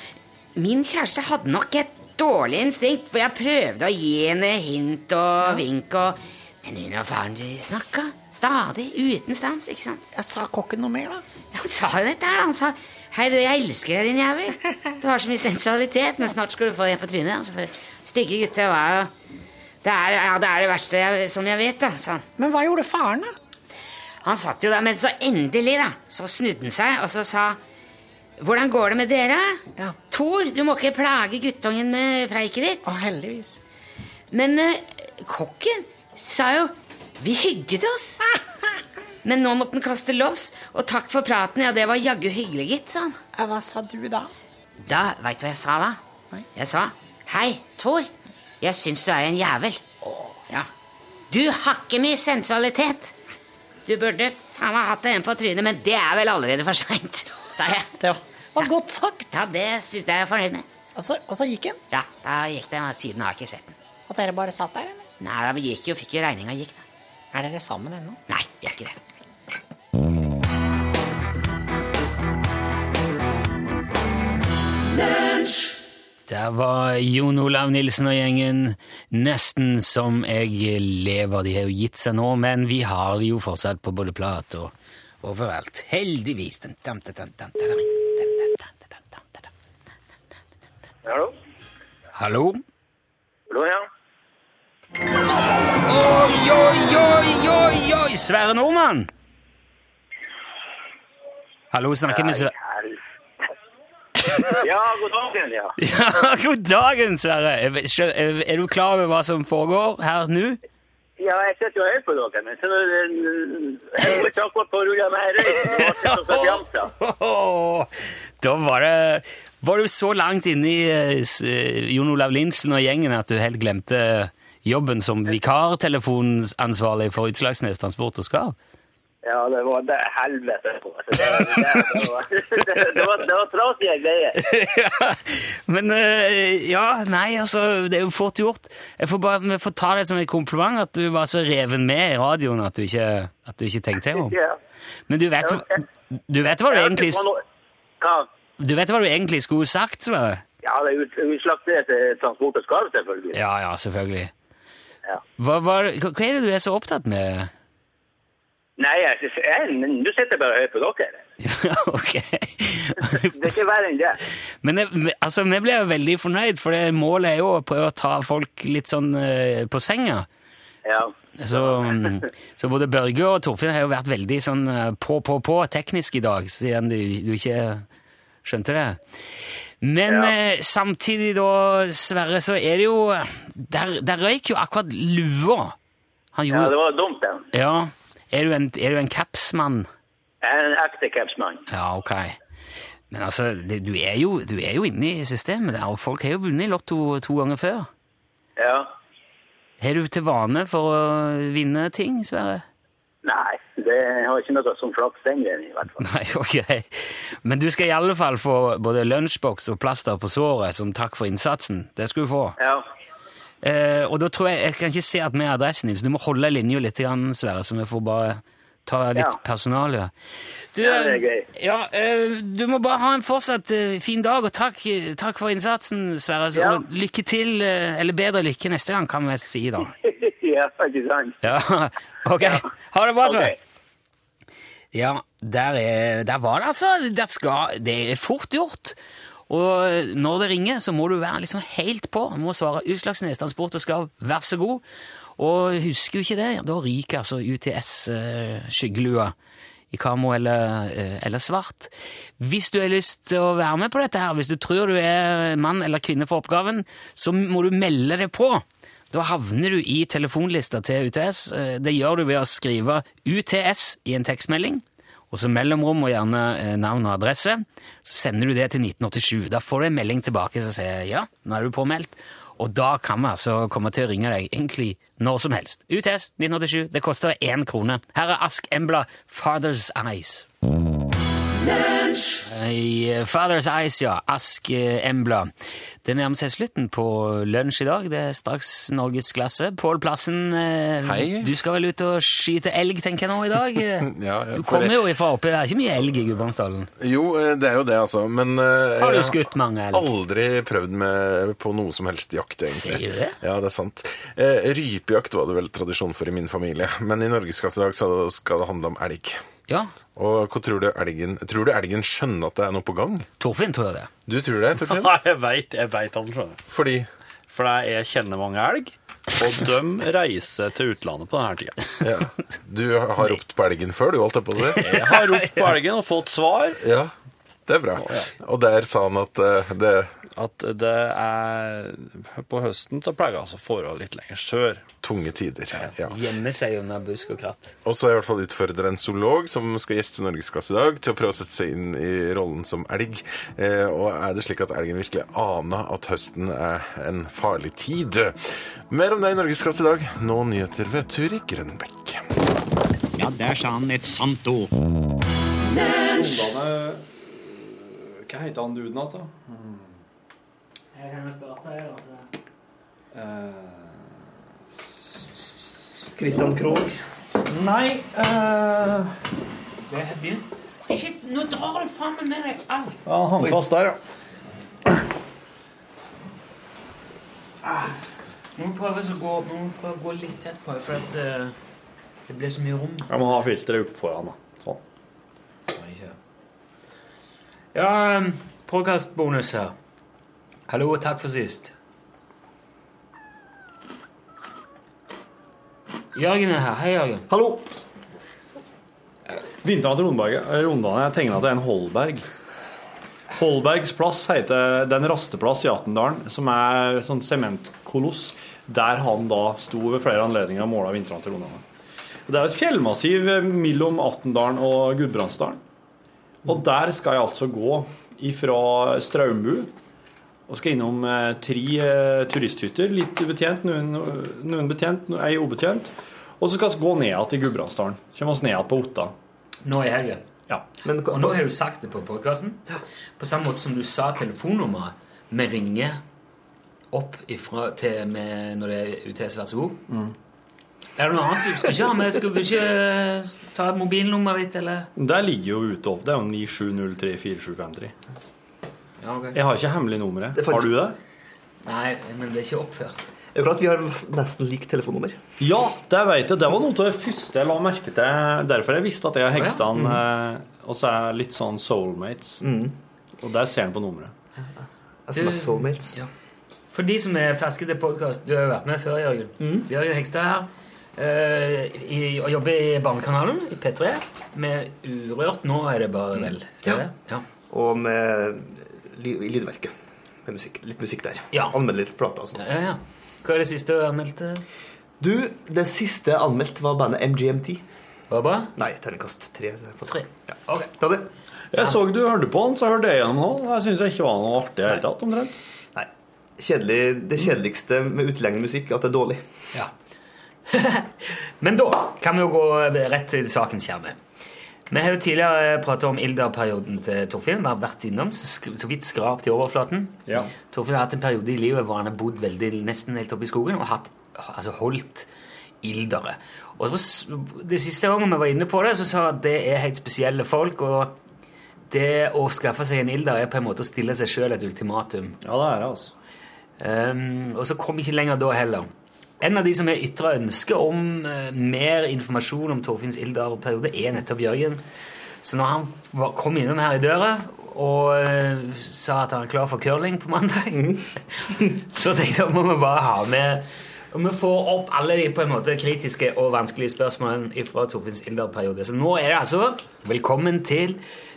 Min kjæreste hadde nok et dårlig instinkt, for jeg prøvde å gi henne hint og vink. og... Men hun og faren de snakka stadig, uten stans. ikke sant? Jeg sa kokken noe mer, da? Han sa jo dette her. Han sa Hei, du, jeg elsker deg, din jævel. Du har så mye sensualitet, men snart skal du få det på trynet. Altså, for stygge gutter hva er jo det er, ja, det er det verste jeg, som jeg vet, da, sa han. Men hva gjorde faren, da? Han satt jo der, men så endelig, da, så snudde han seg, og så sa Hvordan går det med dere? Ja. Tor, du må ikke plage guttungen med preiket ditt. Å, heldigvis. Men uh, kokken sa jo Vi hygget oss. <laughs> Men nå måtte han kaste loss, og takk for praten. Ja, det var jaggu hyggelig, gitt, sa han. Hva sa du da? Da, veit du hva jeg sa da? Jeg sa Hei, Thor. Jeg syns du er en jævel. Ja. Du har ikke mye sensualitet. Du burde faen meg hatt en på trynet, men det er vel allerede for seint, <laughs> sa jeg. Det var, var godt sagt. Ja, det syns jeg er fornøyd med. Og så, og så gikk han. Ja, da gikk det, og siden har jeg ikke sett den. At dere bare satt der, eller? Nei, da gikk jo, fikk jo regninga gikk, da. Er dere sammen ennå? Nei, vi er ikke det. Der var Jon Olav Nilsen og gjengen. Nesten som jeg lever. De har jo gitt seg nå, men vi har jo fortsatt på både plat og overalt. Heldigvis. Hallo? Hallo? Hallo, ja. Oi, oi, oi, oi, oi! Sverre Nordmann? Hallo, snakker vi med Sverre? Ja, god dagen, ja. <laughs> Ja, god dagen, Sverre. Er du klar over hva som foregår her nå? Ja, jeg sitter jo her på dere, men så jeg må ikke akkurat på så så fjamt, da. Var det Var du så langt inne i eh, eh, Jon Olav Linsen og gjengen at du helt glemte jobben som vikartelefonansvarlig for Utslagsnes Transport og Skar? Ja, det var det helvete på. Det, var, det, trasige greier. Men eh, ja, nei, altså, det er jo fort gjort. Jeg får bare vi får ta det som et kompliment at du var så reven med i radioen at du ikke, at du ikke tenkte deg om. Ja. Men du vet, du vet hva du egentlig Du vet hva du egentlig skulle sagt, Sverre? Ja, det er utslagsnes til transport og skarv, selvfølgelig. Ja, ja, selvfølgelig. Ja. Hva, hva, hva er det du er så opptatt med? Nei, jeg, jeg, du sitter bare og hører på dere. <laughs> Ja, ok. Det er ikke verre enn det. Men jeg, altså, vi ble jo veldig fornøyd, for det målet er jo å prøve å ta folk litt sånn uh, på senga. Ja. Så, mm, så både Børge og Torfinn har jo vært veldig sånn eh, på, på, på teknisk i dag, siden du, du ikke skjønte det. Men Ja. eh, samtidig da, Sverre, så er det jo Der, der røyk jo akkurat lua. Han ja, det var dumt, den. Ja. Er du en, er du en capsmann? Jeg er en ekte capsmann. Ja, ok. Men altså, det, du, er jo, du er jo inne i systemet der, og folk har jo vunnet i Lotto to ganger før. Ja. Har du til vane for å vinne ting, Sverre? Nei, det har ikke noe som flaks den gangen, i hvert fall. Nei, <laughs> ok. Men du skal i alle fall få både lunsjboks og plaster på såret som takk for innsatsen. Det skal du få. Ja. Eh, og da tror jeg, jeg kan ikke se at vi er adressen din, så du må holde linja litt, grann, Sverre, så vi får bare ta litt Ja. personalia. Du, Ja, det er gøy. Ja, eh, du må bare ha en fortsatt eh, fin dag, og takk, takk for innsatsen, Sverre. Ja. og lykke til, eh, eller bedre lykke neste gang, kan vi si da. <laughs> ja, ikke sant? Ja, <laughs> ok. Ha det bra, Sverre. Ok. Ja, der, er, der var det altså. Det, skal, det er fort gjort. Og når det ringer, så må du være liksom helt på. Du må svare Utslagsnes Transport og Skarv, vær så god. Og husker du ikke det, da ryker altså UTS eh, i kamo eller, eh, eller svart. Hvis du har lyst til å være med på dette her, hvis du tror du er mann eller kvinne for oppgaven, så må du melde deg på. Da havner du i telefonlista til UTS. Eh, Det gjør du ved å skrive UTS i en tekstmelding, og så mellomrom og gjerne eh, navn og adresse. Så sender du det til 1987. Da får du en melding tilbake som sier ja, nå er du påmeldt. Og da kan vi altså komme til å ringe deg egentlig når som helst. UTS 1987. Det koster én krone. Her er Ask Embla, Father's Eyes. I eh, Father's Eyes, ja. Ask eh, Embla. Det nærmer seg slutten på lunsj i dag. Det er straks norgesklasse. Pål Plassen, eh, Hei. du skal vel ut og skyte elg, tenker jeg nå i dag? <laughs> Ja, ja, Du kommer jo ifra oppe, det er ikke mye elg i Gudbrandsdalen. Jo, eh, det er jo det, altså. Men eh, Har du skutt mange elg? Aldri prøvd med, på noe som helst jakt, egentlig. Sier du det? Ja, det er sant. Eh, rypejakt var det vel tradisjon for i min familie, men i Norgesklasse i dag så skal det handle om elg. Ja. Og hva tror du elgen Tror du elgen skjønner at det er noe på gang? Torfinn tror jeg det. Du tror det, Torfinn? <laughs> Ja, jeg veit jeg vet han skjønner. Fordi For jeg jeg kjenner mange elg, og de reiser til utlandet på denne tida. ja. Du har ropt på elgen før, du, holdt jeg på å si? Jeg har ropt på elgen og fått svar. Ja. Det er bra. Og der sa han at eh, det At det er På høsten så pleier altså forhold litt lenger sør. tunge tider. Ja. Gjemme seg under busk og kratt. Og så har jeg i hvert fall utfordret en zoolog som skal gjeste Norgesklasse i dag, til å prøve å sette seg inn i rollen som elg. Eh, og er det slik at elgen virkelig aner at høsten er en farlig tid? Mer om det i Norgesklasse i dag. Nå nyheter ved Turi Grønbekk. Ja, der sa han et sant ord. Ungene Hva heter han duden igjen, da? Christian Krogh. Nei eh, Det er begynt. Ikke, nå drar du faen meg med deg alt. ja, Han fast der, ja. Må vi prøve å gå, må prøve å gå litt tett på, for at uh, det blir så mye rom. Jeg må ha filteret opp foran. da. Sånn. Ja, påkastbonus her. Hallo, takk for sist. Jørgen er her. Hei, Jørgen. Hallo! Vinteren til Rondberg- Rondane er tegna til en Holberg. Holbergs plass heter er rasteplass i Attendalen, som er sånn sementkoloss, der han da sto ved flere anledninger og måla vintrene til Rondane. Det er et fjellmassiv mellom Attendalen og Gudbrandsdalen. Og der skal jeg altså gå ifra Straumbu og skal innom eh, tre eh, turisthytter. Litt betjent, noen, noen betjent, ei ubetjent. Og så skal vi gå ned igjen til Gudbrandsdalen. Kommer oss ned igjen på Otta. Nå i helgen. Ja. Men, Og nå har du sagt det på podkasten. På samme måte som du sa telefonnummeret. Vi ringer opp ifra til med når det er UTS Vær så god. Er det noe annet du skal ikke ha med? Skal vi ikke eh, ta mobilnummeret ditt, eller? Der ligger jo ute Det er jo 97034753. Ja, okay. Jeg har ikke hemmelig nummeret. Er faktisk- Har du det? Nei, men det er ikke oppført. Det er klart vi har nesten likt telefonnummer. Ja, det vet jeg. Det var noe av det første jeg la merke til. Derfor jeg visste at jeg og Hegstad eh, også er litt sånn soulmates. Og der ser han på nummeret. SMS Soulmates. Ja. For de som er ferske til podkast, du har jo vært med før, Jørgen. Jørgen Hegstad her. Eh, i, og jobber i Barnekanalen i P3 med Urørt. Nå er det bare vel Ja. ja. Og med ly- i lydverket. Med musikk, litt musikk der. Ja. Anmelde litt plater og sånn. Ja, ja. Hva er det siste du anmeldte? Du, det siste anmeldt var bandet MGMT. Var det bra? Nei, terningkast tre. Tre. Ja, det. Jeg så du hørte på den, så jeg hørte jeg gjennom den. Jeg syns ikke var noe artig i det hele tatt. omtrent. Nei. Kjedelig, det kjedeligste med utilgjengelig musikk er at det er dårlig. Ja. <laughs> Men da kan vi jo gå rett til sakens kjerne. Vi har jo tidligere pratet om Ilda-perioden til Torfinn. Vi har vært innom, så, så vidt skrapt i overflaten. Ja. Torfinn har hatt en periode i livet hvor han har bodd veldig, nesten helt oppe i skogen og hatt, altså holdt ildere. Og så, Det siste gangen vi var inne på det, så sa han at det er helt spesielle folk. og det å skaffe seg en ilder er på en måte å stille seg sjøl et ultimatum. Ja, det er det, altså. Um, og så kom vi ikke lenger da heller. En av de som har ytra ønske om eh, mer informasjon om Torfinns Ildar-periode, er nettopp Jørgen. Så når han var, kom innom her i døra og eh, sa at han er klar for curling på mandag, <laughs> så tenkte jeg at må vi bare ha med og vi får opp alle de på en måte kritiske og vanskelige spørsmålene fra Torfinns Ildar-periode. Så nå er det altså velkommen til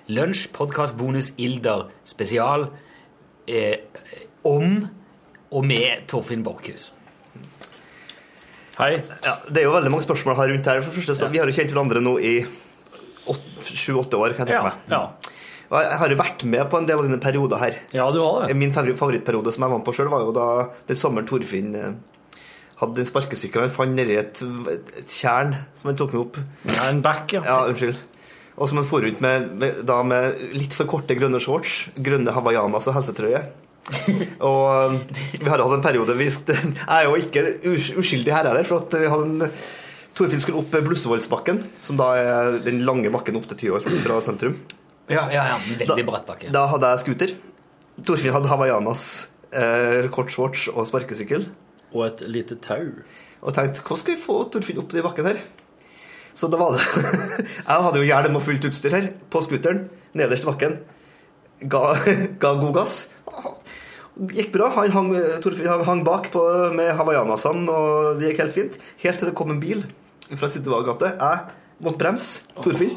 Lunsj podkast bonus Ildar spesial eh, om og med Torfinn Borchhus. Hei. Ja, det er jo veldig mange spørsmål her rundt her. For første, så, Vi har jo kjent hverandre nå i sju-åtte år. kan jeg tenke meg. ja. Og jeg har jo vært med på en del av dine perioder her. Ja, du har det. Min favorittperiode som jeg var med på sjøl, var jo da den sommeren Torfinn eh, hadde den sparkesykkelen han fant nedi et, et tjern som han tok med opp. Ja, en back, ja. Ja, unnskyld. Og som han for rundt med, med, da med litt for korte grønne shorts, grønne hawaiianas og helsetrøye. <laughs> og vi har hatt en periode vi, <laughs> Jeg er jo ikke uskyldig her heller, for at vi hadde en Torfinn skulle opp Blussevoldsbakken, som da er den lange bakken opp til Tyholt fra sentrum. Ja, ja, ja, Veldig bratt bakke. Da hadde jeg scooter. Torfinn hadde hawaiianas, eh, kort shorts og sparkesykkel. Og et lite tau. Og tenkte hvordan skal vi få Torfinn opp den bakken her? Så da var det <laughs> Jeg hadde jo hjelm og fullt utstyr her på scooteren nederst i bakken. Ga, ga god gass. Gikk bra. Han hang, Torfinn han hang bak på, med hawaiianasene, og det gikk helt fint. Helt til det kom en bil fra Siddevåg. Jeg måtte bremse. Torfinn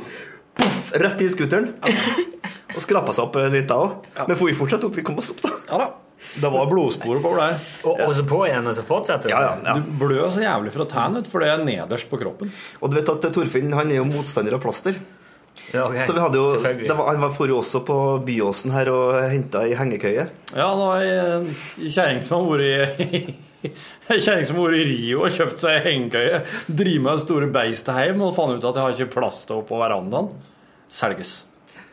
poff, rett i scooteren. Og skrapa seg opp litt da òg. Men for vi fortsatte opp. Vi kom oss opp, da. Ja da. Det var blodspor oppover der. Og, og så på igjen, og så fortsetter det? Ja, ja, ja. Du blør så jævlig fra tærne, for det er nederst på kroppen. Og du vet at Torfinn han er jo motstander av plaster. Ja, ok. Så vi hadde jo, det var, Han var for jo også på Byåsen her og henta ei hengekøye. Ja, det var ei ei kjerring som har vært i <laughs> Ei kjerring som har vært i Rio og kjøpt seg hengekøye. Driver med det store beistet hjem og fant ut at jeg har ikke plass til henne på verandaen. Selges.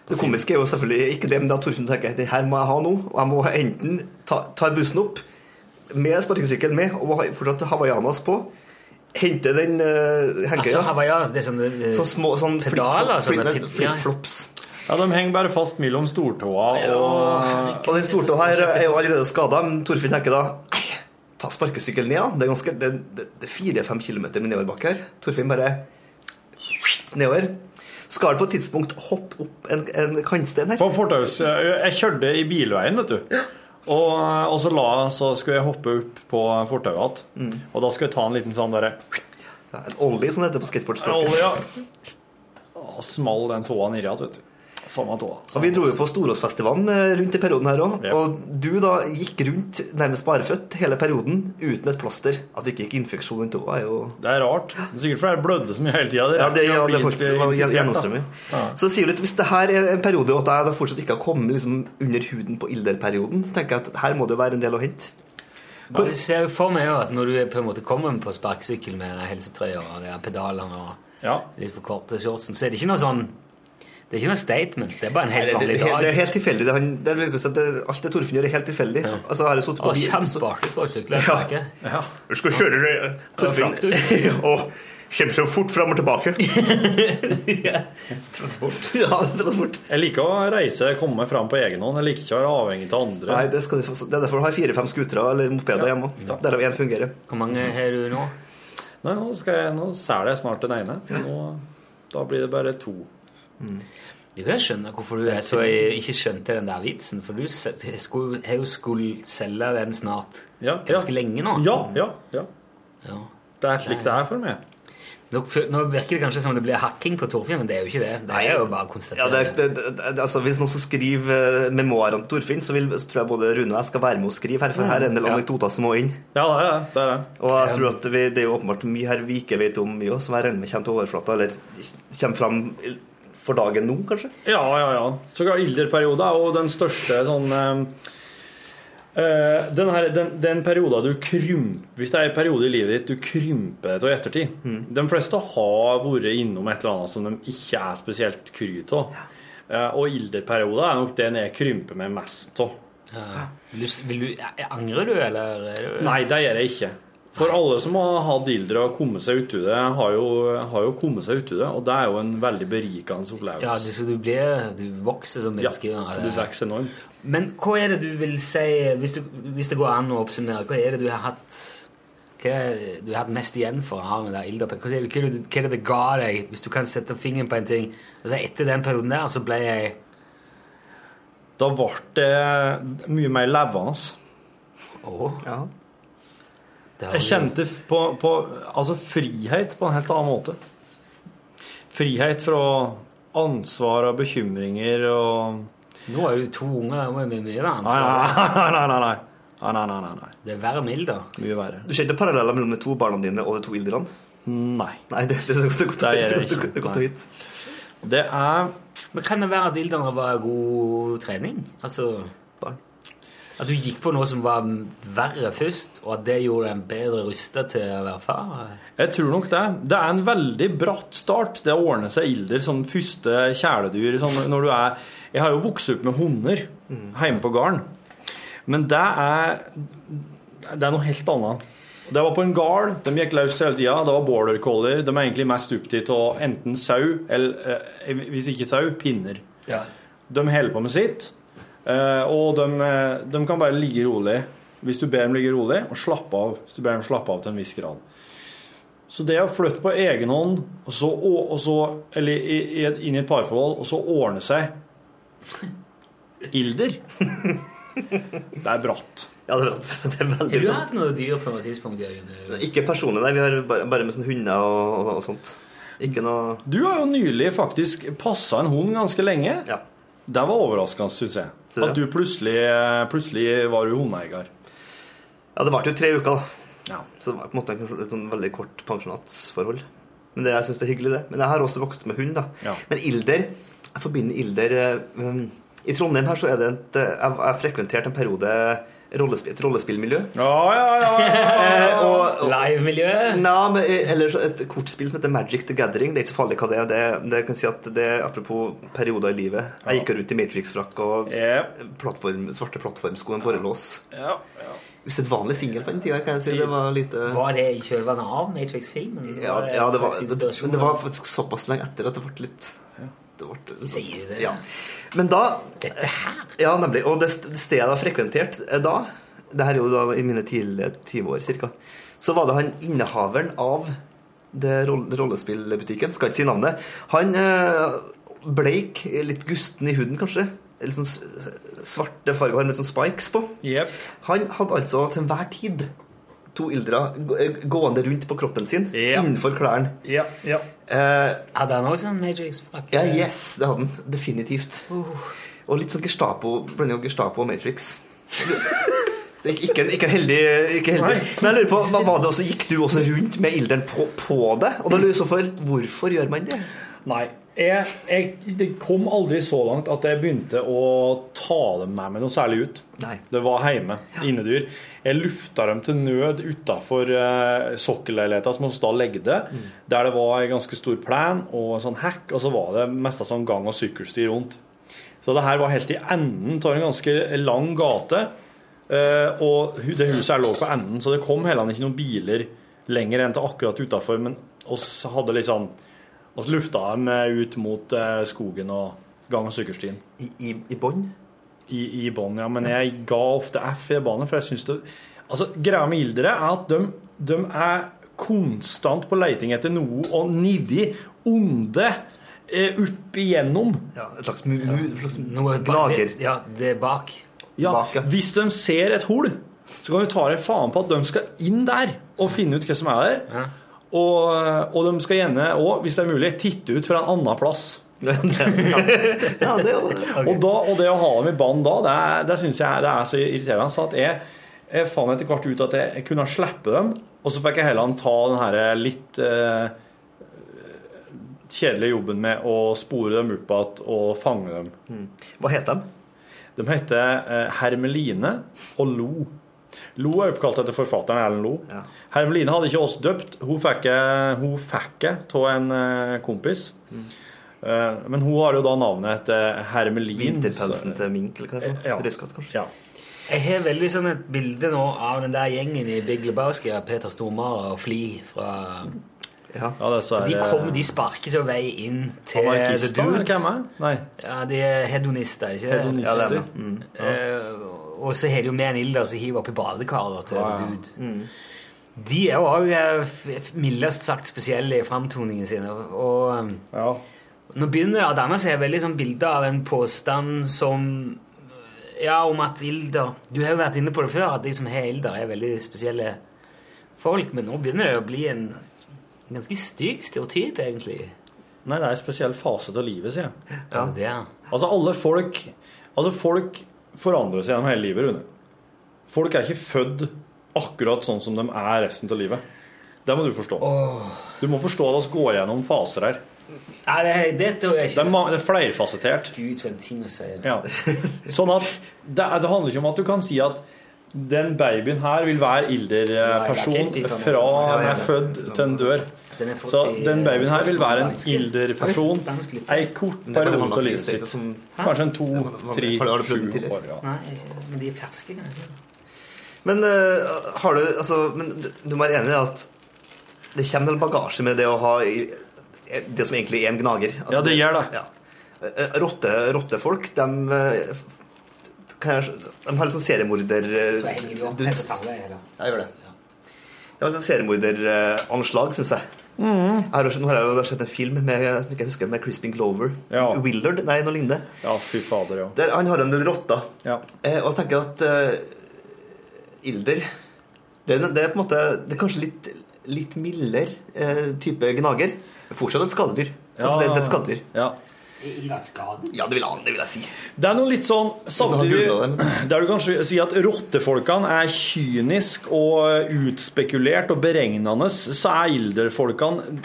Det komiske er jo selvfølgelig ikke det, men da Torfinn tenker at her må jeg ha nå. Og jeg må enten ta, ta bussen opp med sparkesykkelen med og fortsatt hawaiianas på. Hente den uh, hengekøya. Altså, hawaiians, det er sånn eh, Så små sånn pedaler, sånne flip- til- flip-flops. Ja, De henger bare fast mellom stortåa og Og den stortåa her er jo allerede skada, men Torfinn tenker da ta sparkesykkelen ned, da. Det er ganske, det, det, det er fire-fem kilometer med nedoverbakke her. Torfinn bare nedover. Skal på et tidspunkt hoppe opp en, en kantsten her. På fortaus Jeg kjørte i bilveien, vet du. Og, og så, la, så skulle jeg hoppe opp på fortauet igjen. Mm. Og da skulle jeg ta en liten sånn derre Ja, en ollie, som det heter på skateboardspråket. olje. ja. small den tåa nedi igjen, vet du. Samme tå. Og Vi dro jo på Storåsfestivalen eh, rundt i perioden her òg. Ja. Og du da gikk rundt nærmest barføtt hele perioden uten et plaster. At det ikke gikk infeksjon rundt tåa, er jo Det er rart. Det er sikkert fordi jeg blødde så mye hele tida. Ja, det, ja, det, holdt, det Ja. Så sier du at hvis det her er en periode og at jeg da fortsatt ikke har kommet liksom under huden på ilderperioden, så tenker jeg at her må det jo være en del å hente. Ja, Jeg ser jo for meg jo at når du er på en måte kommer på sparkesykkel med den helsetrøya og pedalene og Ja. litt for korte shortsen, så er det ikke noe sånn Det er ikke noe statement. Det er bare en helt vanlig dag. det er helt tilfeldig. Det, er, det, er, det er, alt det Torfinn gjør, er helt tilfeldig. Altså, har jeg sittet på kjempeartig sparkesykkel. Ja. ikke? Ja. Du skal kjøre det, Torfinn, og <laughs> kjempe så fort fram og tilbake. <laughs> Transport. <laughs> ja, transport. Jeg liker å reise, komme fram på egen hånd. Jeg liker ikke å være avhengig av andre. Nei, det, skal du det er derfor du har fire-fem skutere eller mopeder hjemme. Derav én fungerer. Hvor mange har du nå? Nei, nå, skal jeg, nå selger jeg snart den ene. Nå, da blir det bare to. Du kan skjønne hvorfor du er så ikke skjønte den der vitsen, for du skulle- har jo skulle selge den snart. Ja, Ganske ja. lenge nå. Ja, ja, ja. Ja. Det er slik det er for meg. Nå, nå virker det kanskje som det blir hacking på Torfinn, men det er jo ikke det. Det er jo bare å Ja, det, det, det, altså, hvis noen skal skrive eh, memoarer om Torfinn, så, vil, så tror jeg både Rune og jeg skal være med og skrive her, for her er en del Ja. anekdoter som må inn. Ja, det er det. det, er det. Og jeg tror at vi, det er jo åpenbart mye her vi ikke vet om, mye som jeg regner med kommer til overflata, eller kommer fram for dagen nå, kanskje. Ja, ja, ja. Så klart, Ilderperiode er jo den største sånn eh, eh, den, her, den, den perioden du krymper Hvis det er en periode i livet ditt du krymper til ettertid De fleste har vært innom et eller annet som de ikke er spesielt kry av. Ja. og ilderperiode er nok den jeg krymper meg mest av. Ja. Angrer du, eller? er Nei, det gjør jeg ikke. For alle som har hatt ilder og kommet seg uti det, har jo, har jo kommet seg uti det. Og det er jo en veldig berikende opplevelse. Ja, du, så du blir Du vokser som menneske. Ja, du vokser enormt. Men hva er det du vil si, hvis, du, hvis det går an å oppsummere, hva er det du har hatt hva er det du har hatt mest igjen for å ha med deg ilder? Hva det, hva det, er det det ga deg, hvis du kan sette fingeren på en ting? Altså, etter den perioden der, så ble jeg Da ble det mye mer levende. Oh. Ja. Jeg kjente på, på altså frihet på en helt annen måte. Frihet fra ansvar og bekymringer og Nå er du to unger, da må vi mye da, ansvar. nei, nei. nei, nei. Nei, nei. Det er verre med da. Mye verre. Du kjente paralleller mellom de to barna dine og de to ilderne? Nei. Nei, det, det, det, det, det, Det godt. Det er Men kan det være at ilderne var god trening? Altså Barn. At du gikk på noe som var verre først, og at det gjorde deg bedre rusta til å være far? Jeg tror nok det. Det er en veldig bratt start, det å ordne seg ilder som første kjæledyr. Sånn når du er Jeg har jo vokst opp med hunder hjemme på gården. Men det er Det er noe helt annet. Det var på en gard. De gikk løs hele tida. Det var border collier. De er egentlig mest opptatt av enten sau, eller eh, hvis ikke sau, pinner. Ja. De holder på med sitt, og de, eh, de kan bare ligge rolig hvis du ber dem ligge rolig, og slappe av hvis du ber dem slappe av til en viss grad. Så det å flytte på egen hånd, og så, og så, eller i, i et, inn i et parforhold, og så ordne seg <laughs> ilder Det er bratt. Ja, det er bratt. <laughs> Det er Har du hatt noe dyr på noe tidspunkt, Jørgen? Ikke personlig, nei. Vi har bare, bare med sånne hunder og, og, og sånt. Ikke noe Du har jo nylig faktisk passa en hund ganske lenge. Ja. Det var overraskende, syns jeg. Så? At du plutselig, plutselig var du hundeeier. Ja, det varte jo tre uker, da. Ja. Så det var på en måte et sånn veldig kort pensjonatsforhold. Men det, jeg syns det er hyggelig, det. Men jeg har også vokst med hund, da. Ja. Men Ilder Jeg forbinder Ilder eh, um, I Trondheim her så er det et eh, Jeg jeg har frekventert en periode rollespill, et rollespillmiljø. Ja, ja, ja. ja. <laughs> og, og, Live-miljø. Eh, eller et kortspill som heter Magic the Gathering. Det er ikke så farlig hva det er. Det, det kan si at det er Apropos perioder i livet. Jeg gikk rundt i Matrix-frakk og Yep. plattform, svarte plattformsko med borrelås. ja, ja. Usedvanlig singel på den tida, kan jeg si. Det var lite Var det i kjølvannet av Matrix-filmen? Ja, ja det, var, det, men det var faktisk såpass lenge etter at det ble litt det ble, Sier du det? Ja. Men da Dette her? Ja, nemlig. Og det stedet jeg har frekventert eh, da, det her er jo da i mine tidlige 20 år cirka, så var det han innehaveren av det rollespillbutikken, skal ikke si navnet, han eh, bleik, litt gusten i huden kanskje, litt sånn svarte farger, har litt sånn spikes på. Yep. Han hadde altså til enhver tid to ildre eh, gående rundt på kroppen sin, yep. innenfor klærne. Ja, ja. Eh, Hadde han også en Matrix-frakk? ja, yes, det hadde han. Definitivt. Og litt sånn Gestapo, blanding av Gestapo og Matrix. Ikke, ikke, heldig, ikke heldig. Men jeg lurer på, hva var det også, Gikk du også rundt med ilderen på, på det? Og da lurer jeg så for, hvorfor gjør man det? Nei. Jeg, jeg, det kom aldri så langt at jeg begynte å ta dem med meg noe særlig ut. Nei. Det var hjemme. Innedyr. Jeg lufta dem til nød utafor uh, sokkelleiligheta som vi da legde, der det var en ganske stor plen og en sånn hekk, og så var det mest sånn gang- og sykkelsti rundt. Så det her var helt i enden av en ganske lang gate, Uh, og det huset her lå på enden, så det kom heller ikke noen biler lenger enn til akkurat utafor, men oss hadde liksom oss lufta dem eh, ut mot eh, skogen og gang- og sykkelstien I, i, i bånn? i, i bånn, ja. Men jeg ga ofte F i banen, for jeg syns det Altså, greia med ildere er at de, de er konstant på leiting etter noe og nidi, onde, eh, opp igjennom. Ja, et slags, mu, mu, et slags Noe lager. Ja, det er bak. Ja, Bak, ja. Hvis de ser et hull, så kan du ta deg faen på at de skal inn der og finne ut hva som er der. Ja. Og, og de skal gjerne òg, hvis det er mulig, titte ut fra en annen plass. <laughs> ja, det jo Og, da, og det å ha dem i band da, det, er- det syns jeg det er så irriterende. Så at jeg, jeg fant etter hvert ut at jeg, jeg kunne slippe dem, og så fikk jeg heller ta den her litt eh, kjedelige jobben med å spore dem opp igjen og fange dem. Hva heter de? De heter eh, Hermeline og Lo. Lo er oppkalt etter forfatteren Erlend Lo. Ja. Hermeline hadde ikke oss døpt. Hun fikk det hun fikk av en eh, kompis. Mm. men hun har jo da navnet etter Hermelin. Vinterpelsen til mink, eller hva det er? Ja. for? Kanskje? Ja. Jeg har veldig sånn et bilde nå av den der gjengen i Big Lebowski av Peter Stormare og Fli fra Ja. ja disse De, er, kom, de sparker seg vei inn til The Dude. hvem er? Nei. Ja, de er hedonister, ikke Hedonister. Ja, det er. Mm. Eh, og så har de jo med en ilder som hiver oppi badekaret til Ja, ja. Dude. De er jo òg mildest sagt spesielle i framtoningen sin. Og eh, Ja. nå begynner det å danne seg veldig sånn bilde av en påstand som Ja, om at ilder Du har jo vært inne på det før, at de som har ilder, er veldig spesielle folk. Men nå begynner det å bli en ganske stygg stereotyp, egentlig. Nei, det er en spesiell fase av livet, sier jeg. Ja. Det er. Altså, alle folk Altså, folk forandrer seg gjennom hele livet, Rune. Folk er ikke født akkurat sånn som de er resten av livet. Det må du forstå. Du må forstå at vi går gjennom faser her. Nei, det, det tror jeg Det er, ikke. det er flerfasettert. Gud, for en ting å si. Ja. Sånn at det, det handler ikke om at du kan si at den babyen her vil være ilder-person Nei, det er ikke fra han er født til en dør. Er Så den babyen her vil være en ilder-person Vanskelig. ei kort er periode av livet sitt. Kanskje en to, tre, sju år. Ja. Nei, men de er ferske. Men eh, har du Altså, men du, må være enig i at det kommer en bagasje med det å ha det som egentlig er en gnager. Altså, Ja, det gjør det. Ja. Rottefolk Rotte, rottefolk, de eh, jeg, De har litt sånn seriemorder... eh, Så henger opp tavle. Jeg gjør det. Det var et seriemorderanslag, syns jeg. Jeg har også, nå har jeg sett en film med, som ikke husker, med Crispin Glover. Ja. Willard? Nei, noe lignende. ja, fy fader, ja. Der, han har en del rotter. ja. Eh, og jeg tenker at eh, Ilder det det er på en måte Det er kanskje litt, litt mildere eh, type gnager. Fortsatt et skadedyr. Altså, det, det er et skadedyr. Ja. Ja, det vil, det vil jeg si. Det er noe litt sånn samtidig Der du kan si at rottefolkene er kynisk og utspekulert og beregnende, så er ilderfolkene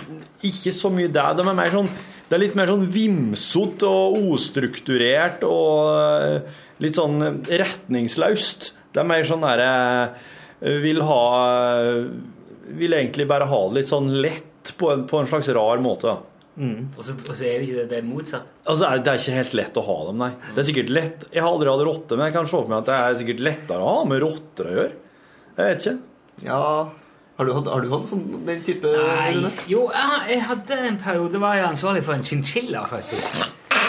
ikke så mye det. De er mer sånn det er litt mer sånn vimsete og ostrukturert og eh, litt sånn retningsløst. Det er mer sånn derre Vil ha Vil egentlig bare ha det litt sånn lett på en, på en slags rar måte. Og så, og så er det ikke det, det er motsatt. Altså, Det er ikke helt lett å ha dem, nei. Det er sikkert lett Jeg har aldri hatt rotte, men jeg kan se for meg at det er sikkert lettere å ha med rotter å gjøre. Jeg vet ikke. Ja Har du hatt, har du hatt sånn, den type Nei. Rune? Jo, jeg, jeg hadde en periode var jeg ansvarlig for en chinchilla, faktisk.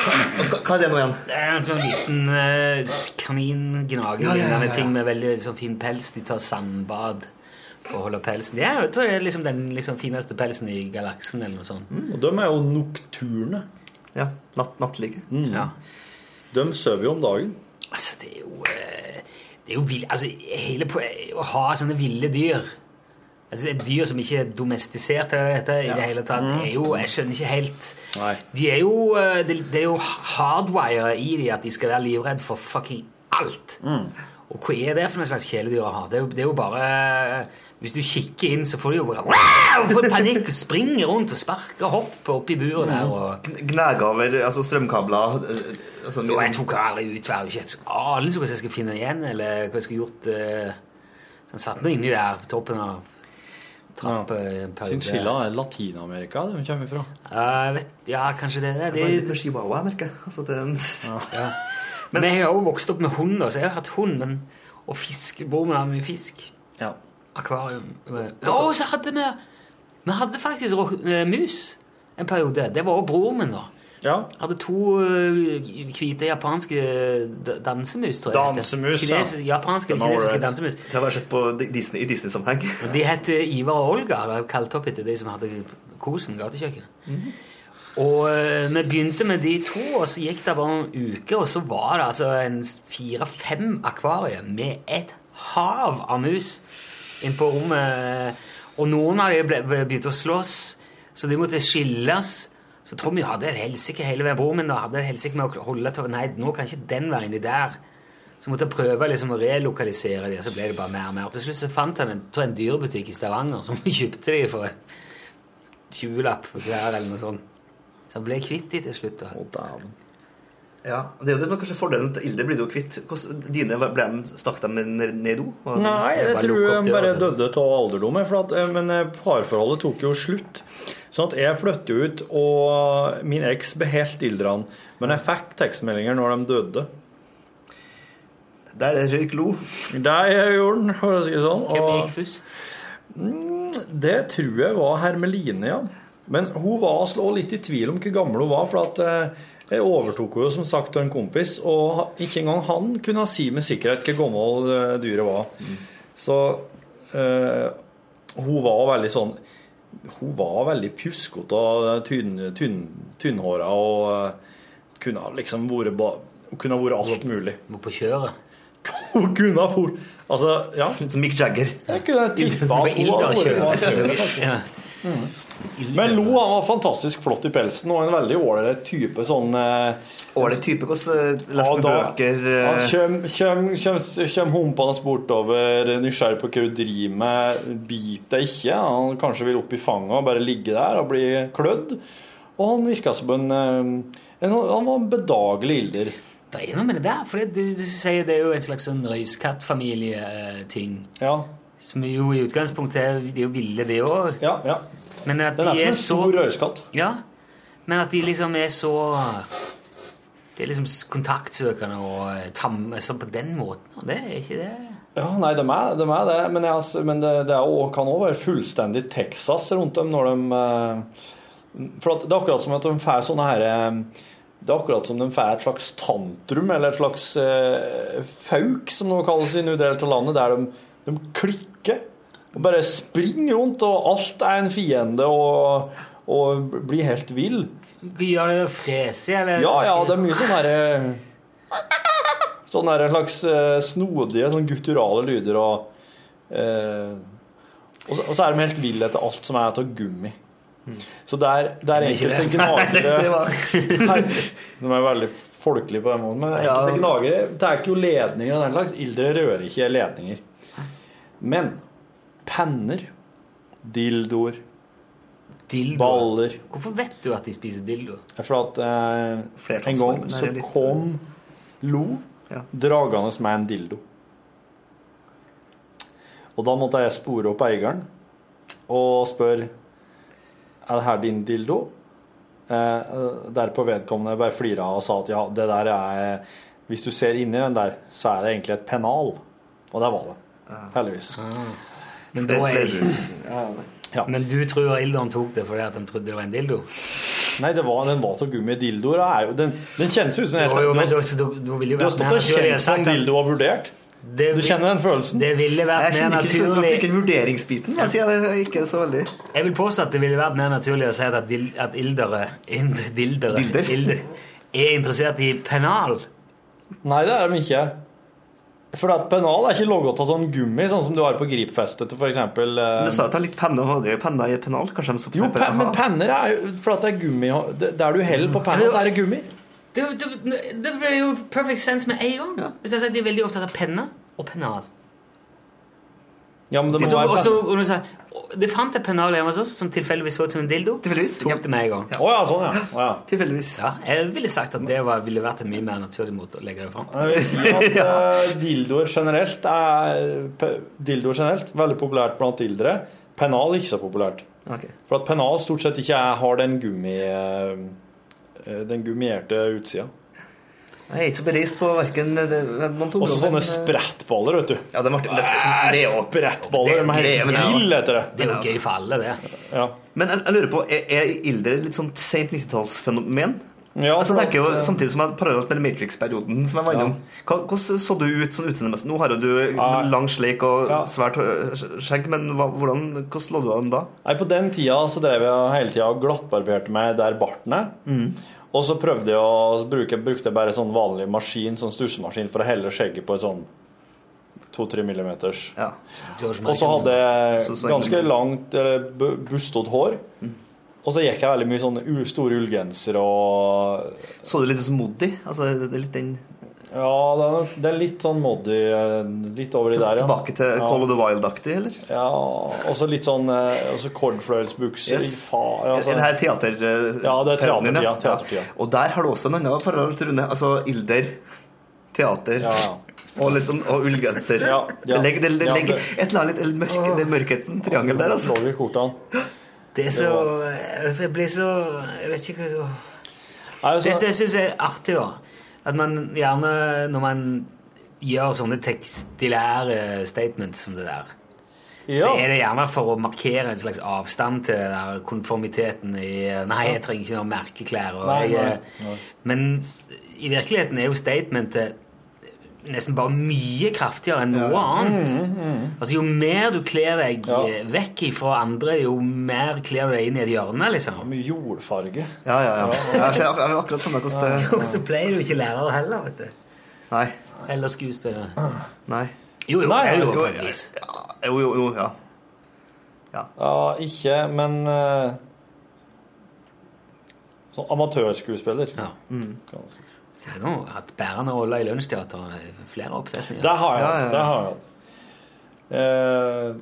Hva, hva er det nå igjen? Det er en sånn liten uh, kamingnager Ja, ja, ja, ja. ting med veldig sånn fin pels. De tar sandbad for holder pelsen. De er, jeg tror det er liksom den liksom fineste pelsen i galaksen, eller noe sånt. Og de er jo nokturne. Ja, natt, nattlige. Ja. De sover jo om dagen. Altså, det er jo eh, Det er jo vill, altså, hele poenget å ha sånne ville dyr Altså, et Dyr som ikke er domestisert eller dette, i det hele tatt, er jo Jeg skjønner ikke helt Nei. De er jo eh, Det, det er jo hardwire i de at de skal være livredd for fucking alt. Og hva er det for noe slags kjæledyr å ha? Det er jo, det er jo bare Hvis du kikker inn, så får du jo bare wow, får panikk og springer rundt og sparker og hopper oppi buret der. og... Gnage over altså strømkabler eh, altså, Jo, jeg liksom- tok aldri ut, jeg har jo ikke anelse hva jeg skal finne igjen, eller hva jeg skulle gjort. Uh, så han satt nå inni der på toppen av trappepausen. Chinchilla er Latin-Amerika de kommer fra. Ja, vet, ja, kanskje det. det, Det var litt det merker chihuahua, jeg. Altså, det er en... ja. Men jeg har jo vokst opp med hund, så jeg har hatt hund. Men, og fisk. Bor min har mye fisk. Ja. Akvarium. Å, og så hadde vi Vi hadde faktisk rock, eh, mus en periode. Det var også broren min, da. ja. hadde to øh, hvite japanske dansemus, tror jeg. Dansemus, Kines, ja. Japanske eller kinesiske right. dansemus. Det har vært sett på Disney, i Disney-sammenheng. <laughs> De het Ivar og Olga, var kalt opp etter de som hadde Kosen gatekjøkken. Og øh, vi begynte med de to, og så gikk det bare en uke, og så var det altså en fire-fem akvarier med et hav av mus inn på rommet. Og noen av dem begynte å slåss, så de måtte skilles. Så Tommy hadde et helsike hele veien. Broren min da hadde et helsike med å holde til Nei, nå kan ikke den være inni der. Så måtte jeg prøve liksom å relokalisere dem, og så ble det bare mer og mer. Til slutt så fant han en, en dyrebutikk i Stavanger som <laughs> kjøpte dem for 20-lapp for hver, eller noe sånt. Så han ble kvitt dem til slutt. da. Ja, det er jo det som kanskje fordelen til Ilde blir du jo kvitt. Dine ble de, stakk dem ned i do? Nei, Jeg jeg tror de bare døde av alderdom. jeg, For at, eh, men eh, parforholdet tok jo slutt. Sånn at jeg flyttet ut, og min eks beholdt ilderne. Men jeg fikk tekstmeldinger når de døde. Der røyk lo. Det gjorde den, for å si det sånn. Hvem gikk først? det tror jeg var Hermeline, ja. Men hun var også litt i tvil om hvor gammel hun var, for at eh, jeg overtok jo som sagt av en kompis, og ikke engang han kunne si med sikkerhet hvor gammel eh, dyret var. Så eh, hun var veldig sånn Hun var veldig pjuskete og tynn, tynn, tynnhåra og eh, kunne liksom vært hun kunne vært alt mulig. Må på kjøret. <laughs> Hun kunne ha fort Altså, ja. Som Mick Jagger. Jeg kunne tippa at hun hadde vært Men Lo han var fantastisk flott i pelsen og en veldig ålreit type sånn eh, Ålreit type. Hvordan leser du bøker Han eh, humpende bortover, nysgjerrig på hva du driver med, biter deg ikke. Han kanskje vil opp i fanget og bare ligge der og bli klødd. Og han virka som en, eh, en Han var en bedagelig ilder. Det er noe med det der, for du, du sier det er jo en slags sånn røyskattfamilieting. Ja, Som jo i utgangspunktet er, de er jo ville, det òg. ja. ja. Men at Den er de som er en stor røyskatt. Ja, men at de liksom er så Det er liksom kontaktsøkende og eh, tamme sånn på den måten. Og det er ikke det Ja, nei, de er, de er det, men, jeg, altså- men det, det også, kan òg være fullstendig Texas rundt dem når de eh, For at det er akkurat som at de får sånne her eh, Det er akkurat som de får et slags tantrum, eller et slags eh, fauk, som det kalles i en del av landet, der de, de klikker og bare springer rundt, og alt er en fiende, og, og blir helt vill. Gjør det fresig, eller? Ja, ja, det er mye sånn herre Sånne her slags eh, snodige, sånn gutturale lyder og eh, og, så, og så er de helt ville etter alt som er av gummi. Så det er, det er enkelte det. gnagere De er veldig folkelige på den måten, men enkelte gnagere tar ikke jo ledninger og den slags. Ildre rører ikke ledninger. Men penner, dildoer, Dildo. baller Hvorfor vet du at de spiser dildo? For at eh, en gang så litt- kom Lo Ja. dragende med en dildo. Og da måtte jeg spore opp eieren og spørre Er det her din dildo? Eh, derpå vedkommende bare flira og sa at ja, det der er Hvis du ser inni den der, så er det egentlig et pennal. Og det var det. Heldigvis. Men, da er ikke, Ja. men du tror Ilderen tok det fordi at de trodde det var en dildo? Nei, det var, den var av gummi. Dildoer er jo Den, den kjennes ut som en Jo, jo, men du, ville jo du har stått og kjent som dildo og vurdert. det, Du kjenner den følelsen? det ville vært Jeg mer jeg naturlig en vurderingsbiten, jeg sier det ikke så veldig Jeg vil påstå at det ville vært mer naturlig å si at, dil, at ildere, ind, dildere Dilder? ilder, er interessert i pennal. Nei, det er de ikke. For at pennal er ikke laget av sånn gummi, sånn som du har på gripfestet til for eksempel eh, Men Du sa at det er litt penner, og er penner i pennal. Kanskje de så Jo, pen, men penner er jo For at det er gummi Der du heller på penna, så er det gummi. Det, det, det blir jo perfect sense med en gang. Hvis jeg sier at de er veldig opptatt av penner og pennal. Ja, men det må Så, være også, og sa, det fant et pennal hjemme hos oss som tilfeldigvis så ut som en dildo. Tilfeldigvis. Tok det med en gang. Å ja, sånn, ja. Oh, ja. Tilfeldigvis. Ja, jeg ville sagt at det var, ville vært en mye mer naturlig måte å legge det fram. Jeg vil si at <laughs> eh, dildoer generelt er Dildoer generelt veldig populært blant ildre. Pennal ikke så populært. Okay. For at pennal stort sett ikke er, har den gummi eh, eh, Den gummierte utsida. Jeg er ikke så bereist på verken to Også sånne sprettballer, vet du. Ja, det Martin. Det, det er jo Sprettballer. De er helt ville etter det. Det er jo gøy for alle, det. Ja. Men jeg, jeg lurer på, er, er Ildre litt sånn sent 90-tallsfenomen? Ja, altså, det jeg ikke jo eh, Samtidig som jeg parallelt med Matrix-perioden, som jeg var innom. Hvordan så du ut sånn utseendemessig? Nå har jo du lang sleik og svært øh, skjegg, men hvordan, hvordan lå du an da? Nei, På den tida så drev jeg hele tida og glattbarberte meg der barten er. Mm. Og så prøvde jeg å bruke brukte bare sånn vanlig maskin, sånn stussemaskin for å helle skjegget på et sånn 2-3 millimeters. Ja. Og så hadde jeg ganske langt eller hår. Og så gikk jeg veldig mye sånne store ullgensere og Så du litt ut som Moddi? Altså, det er litt den Ja, det er, det er litt sånn moddy eh, Litt over i der, ja. Tilbake til Call of the Wild-aktig, eller? Ja, og så litt sånn eh, Og så. Yes. Ja, så. det her teater... øh, Ja, det er teatertida, teatertida. Og der har du også en annen forhold til Rune. Altså Ilder, teater Ja, ja. og, liksom, og ullgenser. Ja, ja. Det legger, det, det Ja, legger det- et eller annet litt mørke, det er mørkhetens triangel der, altså. Det er så Jeg blir så Jeg vet ikke hva Nei, Det som jeg syns er artig, da, at man gjerne når man gjør sånne tekstilære statements som det der, så er det gjerne for å markere en slags avstand til den der konformiteten i Nei, jeg trenger ikke noen merkeklær. Og Nei, nei, nei. Men i virkeligheten er jo statementet nesten bare mye kraftigere enn noe annet. Altså Jo mer du kler deg Mm, Ja. eh, vekk fra andre, jo mer kler du deg inn i et hjørne. liksom. Mye jordfarge. Ja, ja, ja. Jeg ser ak- jeg har akkurat samme hvordan det <laughs> Og så pleier du ikke lærer heller, vet du. Nei. Eller skuespiller. Nei. Jo, jo, Nei, jo jo, på et vis. Jo, jo, jo, ja. Ja, ikke, men eh, Sånn amatørskuespiller. Ja. kan man si. Har nå hatt bærende rolle i Lunsjteatret i flere oppsetninger. Det har jeg. Ja, ja, ja. Det har jeg. Eh,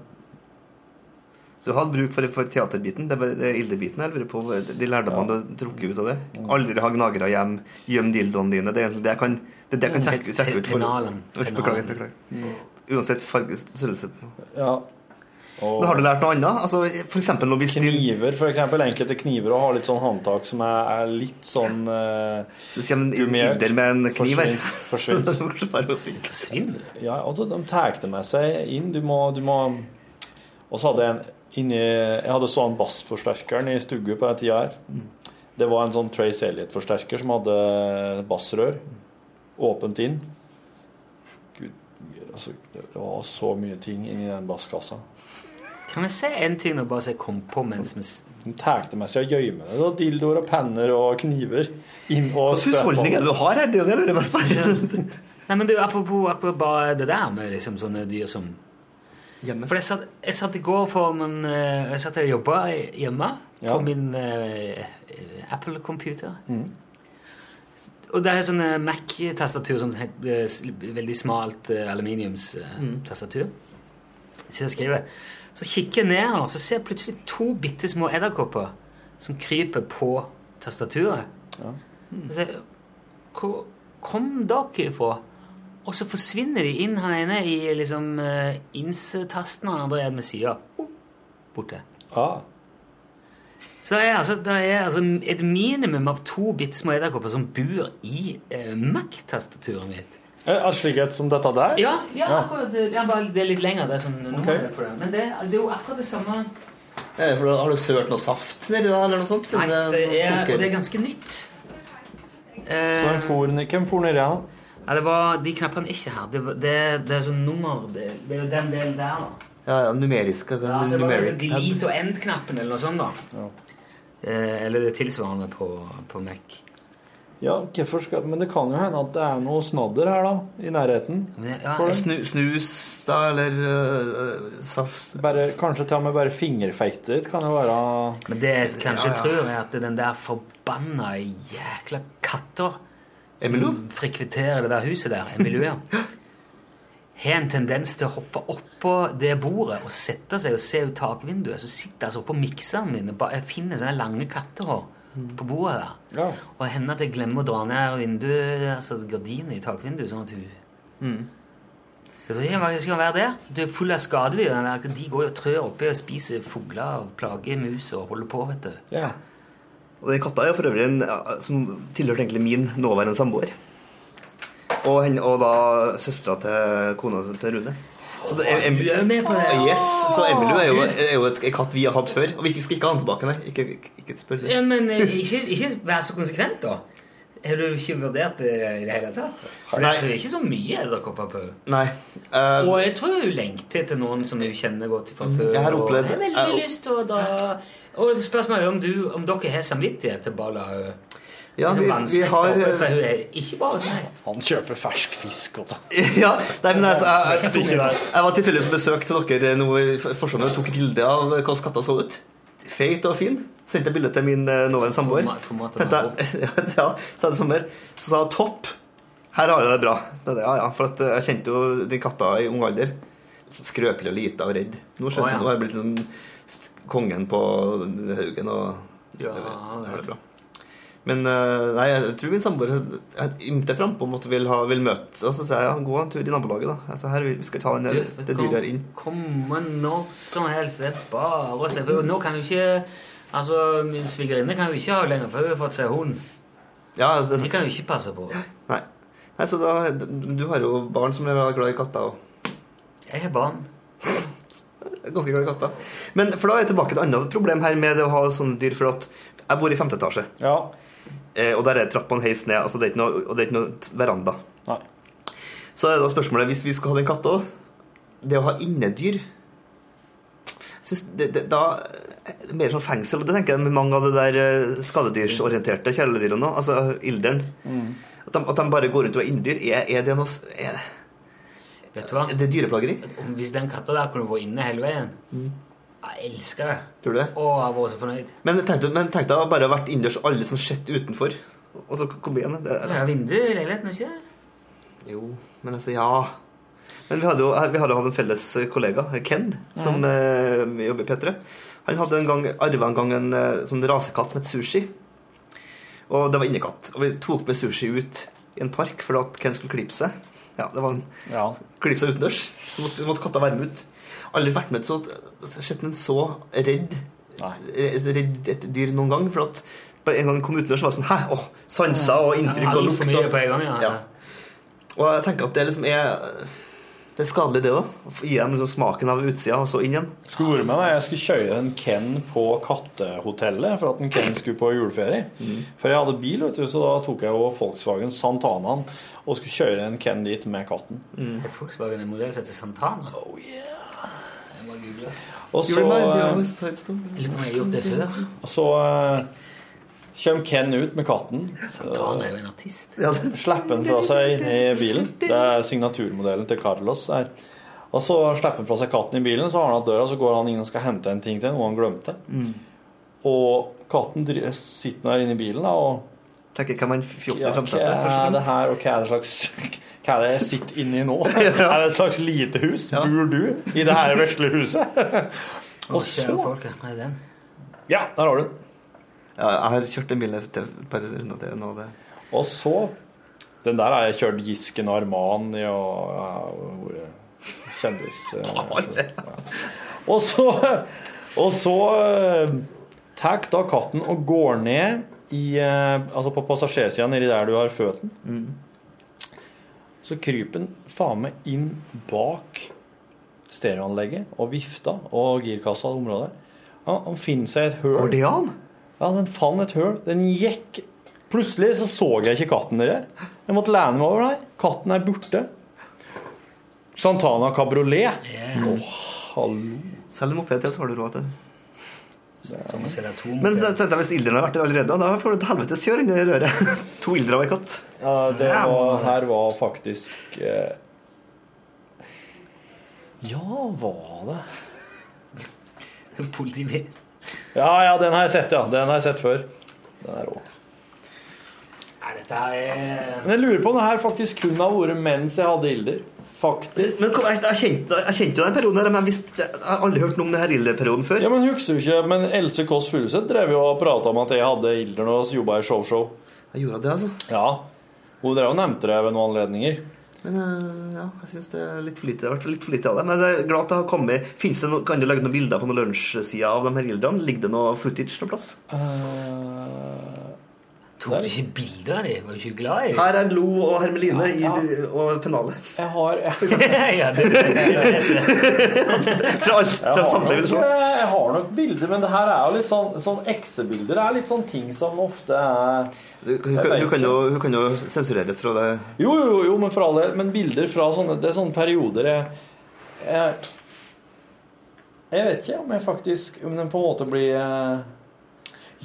Så du hadde bruk for, for teaterbiten. Det er Ilde-biten jeg lurer på. De lærdommene du har trukket ut av det. Aldri ha gnagere hjem. Gjem dildoene dine. Det er egentlig det jeg kan, det det jeg kan trekke, trekke ut for. Finalen. Beklager. beklager. Uansett farge, størrelse. ja. Og Men har du lært noe annet? Altså, for eksempel når vi kniver, for eksempel. Enkelte kniver og har litt sånn håndtak som er, er litt sånn uh, Så sier man. Ilder med en kniv her. <laughs> Forsvinner. Ja, altså, de tar det med seg inn. Du må, du må Og så hadde jeg en inni Jeg hadde sånn bassforsterkeren i stugget på den tida her. Det var en sånn Trace Elliot-forsterker som hadde bassrør åpent inn. Altså, det var så mye ting inni den basskassa. Kan vi se en ting og bare se kom på mens vi De tar det med seg det. da. Dildoer og penner og kniver. Inn og Hvilken husholdning er det du har her? Det er jo det jeg mest <laughs> spennende. Nei, men du, apropos, apropos bare det der med liksom sånne dyr som Hjemme. For jeg satt, jeg satt i går for min, eh, Jeg satt og jobba hjemme Ja. på min uh, Apple-computer. Og det er sånne Mac-tastatur, sånn eh, veldig smalt eh, aluminiumstastatur. Så jeg skriver Så kikker jeg ned og så ser jeg plutselig to bitte små edderkopper som kryper på tastaturet. Så jeg, Hvor kom dere ifra? Og så forsvinner de inn han ene i liksom uh, ins-tasten, og han andre er med sida. Borte. Ah. Så det er, altså, det er altså et minimum av to bitte små edderkopper som bor i eh, Mac-tastaturet mitt. Er slik et som dette der? Ja, ja, akkurat, ja bare, det er litt lenger. Det er sånn okay. på det. Men det, det er jo akkurat det samme. Er for, har du sølt noe saft nedi da, eller noe sånt? Nei, det er, og det er ganske nytt. Så den for, hvem for nedi her? Ja, det var de knappene ikke her. Det, var- det, det er sånn nummer Det, det er jo den delen der, da. Ja, ja, numerisk. Det, Ja, så det var numeric liksom delete og end-knappen eller noe sånt, da. Eh, eller det tilsvarende på, på Mac. Ja, hvorfor skal Men det kan jo hende at det er noe snadder her, da. I nærheten. Men ja, Snu, snus, da, eller uh, saft Bare, kanskje til og med bare fingerfeiter kan jo være Men det jeg kanskje Ja, ja. tror, er at den der forbanna jækla katter som frekventerer det der huset der, Emilio, ja, <laughs> har en tendens til å hoppe oppå det bordet og sette seg og se ut takvinduet. Så sitter jeg altså oppå mikseren min og bare finner sånne lange kattehår på bordet der. Ja. Og hender at jeg glemmer å dra ned vinduet, altså gardinet i takvinduet, sånn at hun Mm. Jeg tror ikke skal være det. Du er full av skadedyr. De går jo og trør oppi og spiser fugler og plager mus og holder på, vet du. ja. Og den katta er jo for øvrig en som tilhørte egentlig min nåværende samboer. Og, henne, og da søstera til kona til Rune. Så det, em, Du er med på det? yes, så Emily er jo, er jo et, katt vi har hatt før. Og vi skal ikke ha han tilbake, nei. Ikke, ikke, spør det. Ja, men eh, ikke, ikke vær så konsekvent, da. Har du ikke vurdert det i det hele tatt? For Nei. det er ikke så mye edderkopper på Nei. Uh, Og jeg tror hun lengter til noen som hun kjenner godt fra før. Jeg har og opplevd- jeg har jeg- veldig lyst til å da Og spørsmålet er om, du, om dere har samvittighet til bare å la henne ja, liksom vi, vi har eh, For hun er ikke bare sånn Han kjøper fersk fisk og. <laughs> Ja, nei, men altså, jeg, jeg, jeg, jeg var tilfeldigvis på besøk til dere nå i Forsvaret og tok bilde av hvordan katta så ut. Feit og fin. Sendte bilde til min eh, nåværende samboer. <laughs> Ja, så det sommer. Så sa hun topp. Her har jeg det bra. Ja, ja, for at eh, jeg kjente jo den katta i ung alder. Skrøpelig og lita og redd. Nå skjønner oh, ja. nå har jeg blitt sånn kongen på haugen og Ja, det er det bra. Men eh, nei, jeg tror min samboer ymter ymte frampå om at hun vil, ha, vil møte Og så sier jeg ja, gå en tur i nabolaget, da. Altså, her, vi skal ta den der, Du, det dyret her inn. Komme når som helst. Det er bare å se. på. Nå kan du ikke Altså, Min svigerinne kan jo ikke ha lenger, for hun har fått seg hund. Ja, altså, Det kan jo ikke passe på. nei. nei, så da Du har jo barn som er glad i katter. Og Jeg har barn. ganske glad i katter. Men for da er jeg tilbake til et annet problem her med det å ha sånne dyr. For at jeg bor i femte etasje, Ja. Eh, og der er trapp og en heis ned. Altså det er ikke noe, og det er ikke noe veranda. Nei. Så er da spørsmålet, hvis vi skal ha den katta, det å ha innedyr synes det, det, Da er mer som fengsel. Og det tenker jeg med mange av det der eh, skadedyrsorienterte kjæledyrene nå. Altså ilderen. At, de, at de bare går rundt og er innedyr. Er, er det noe er, Vet du hva? er det dyreplageri? Hvis den katta der kunne vært inne hele veien Jeg elsker det. Tror du det? Å, jeg var så fornøyd. Men tenk deg men tenk deg å bare ha vært innendørs, alle som sitter utenfor. Og så kom igjen. Det, er, det er vindu i leiligheten, ikke det? Jo, men altså, ja Men vi hadde jo vi hadde hatt en felles kollega, Ken, som eh, jobber i P3. Han hadde en gang, arva en gang en eh, sånn rasekatt som het Sushi. Og det var innekatt. Og vi tok med Sushi ut i en park fordi at Ken skulle klippe seg. Ja, det var en Ja. klippe seg utendørs. Så måtte, måtte katta være med ut. Aldri vært med så sett den så redd Nei. redd et dyr noen gang. For at bare en gang den kom utendørs, var det sånn Hæ? Åh, sanser og inntrykk og lukt. og- på en gang, ja. Ja. Og jeg tenker at det liksom er Det er skadelig, det òg. Gi dem liksom smaken av utsida, og så inn igjen. Skulle vært med da jeg skulle kjøre en Ken på kattehotellet for at en Ken skulle på juleferie. For jeg hadde bil, vet du, så da tok jeg jo Volkswagen Santanaen og skulle kjøre en Ken dit med katten. Er Volkswagen en modell som heter Santana? Oh, yeah. Og så, eh, og så eh, kommer Ken ut med katten. Santana er jo en artist. Ja, Slipper den fra seg i bilen. Det er signaturmodellen til Carlos her. Og så slipper han fra seg katten i bilen, så har han hatt døra, så går han inn og skal hente en ting til noe han glemte. Og katten sitter nå her inne i bilen da, og Tenker hva ja, er det her, og hva er det slags Hva er det jeg sitter inni nå? <laughs> Er det et slags lite hus? Bor du i det her vesle huset? <laughs> og så Hva er den? Ja, der har du den. Ja, jeg har kjørt en bil til et par runder til nå. Det. Og så Den der har jeg kjørt Gisken Armani og vært kjendis. eh, ja. Og så Og så eh, tar da katten og går ned i eh, Altså på passasjersida nedi der du har føttene. Så kryper han faen meg inn bak stereoanlegget og vifta og girkassa og området. Han, han finner seg et høl. Går det an? Ja, den fant et høl. Den gikk Plutselig så så jeg ikke katten der. Jeg måtte lene meg over der. Katten er borte. Santana Cabriolet. Å, hallo. Selv en moped til, så har du råd til Thomas, er to Men tenkte hvis ilderen har vært der allerede, da får du et helvetes kjør inni røret. <laughs> to ildre og ei katt. Ja, det var, her var faktisk eh... Ja, var det <laughs> Politibil. Ja, ja, den har jeg sett, ja. Den har jeg sett før. Den er rå. Nei, dette er Men jeg lurer på om det her faktisk kun har vært mens jeg hadde ilder. Faktisk. Men kom, jeg, jeg, kjente, jeg kjente jo den perioden her, men jeg, visste, jeg har aldri hørt noe om denne ilderperioden før. Ja, men husker du ikke Men Else Kåss Furuseth drev jo og prata om at jeg hadde ilder vi jobba i Show-Show. Jeg gjorde det, altså. Ja. Hun drev og nevnte det ved noen anledninger. Men eh, ja, jeg syns det er litt for lite. Det har vært litt for lite av det. Men jeg er glad at det har kommet. Finnes det noe, Kan du legge noen bilder på noen lunsjsider av de her ildrene? Ligger det noe footage noe plass? Tok du ikke bilde av dem? Var du ikke glad i dem? Her er Lo og Hermeline i, og pennalet. Jeg har <laughs> ja, det, det, Tror Jeg har, nok, bilder, men det her er jo litt sånn, sånn eksebilder. Det er litt sånn ting som ofte er Hun, hun, kan- jo, hun kan jo sensureres fra det. Jo, jo, jo, men for all del. Men bilder fra sånne Det er sånne perioder jeg, jeg Jeg vet ikke om jeg faktisk Om den på en måte blir eh,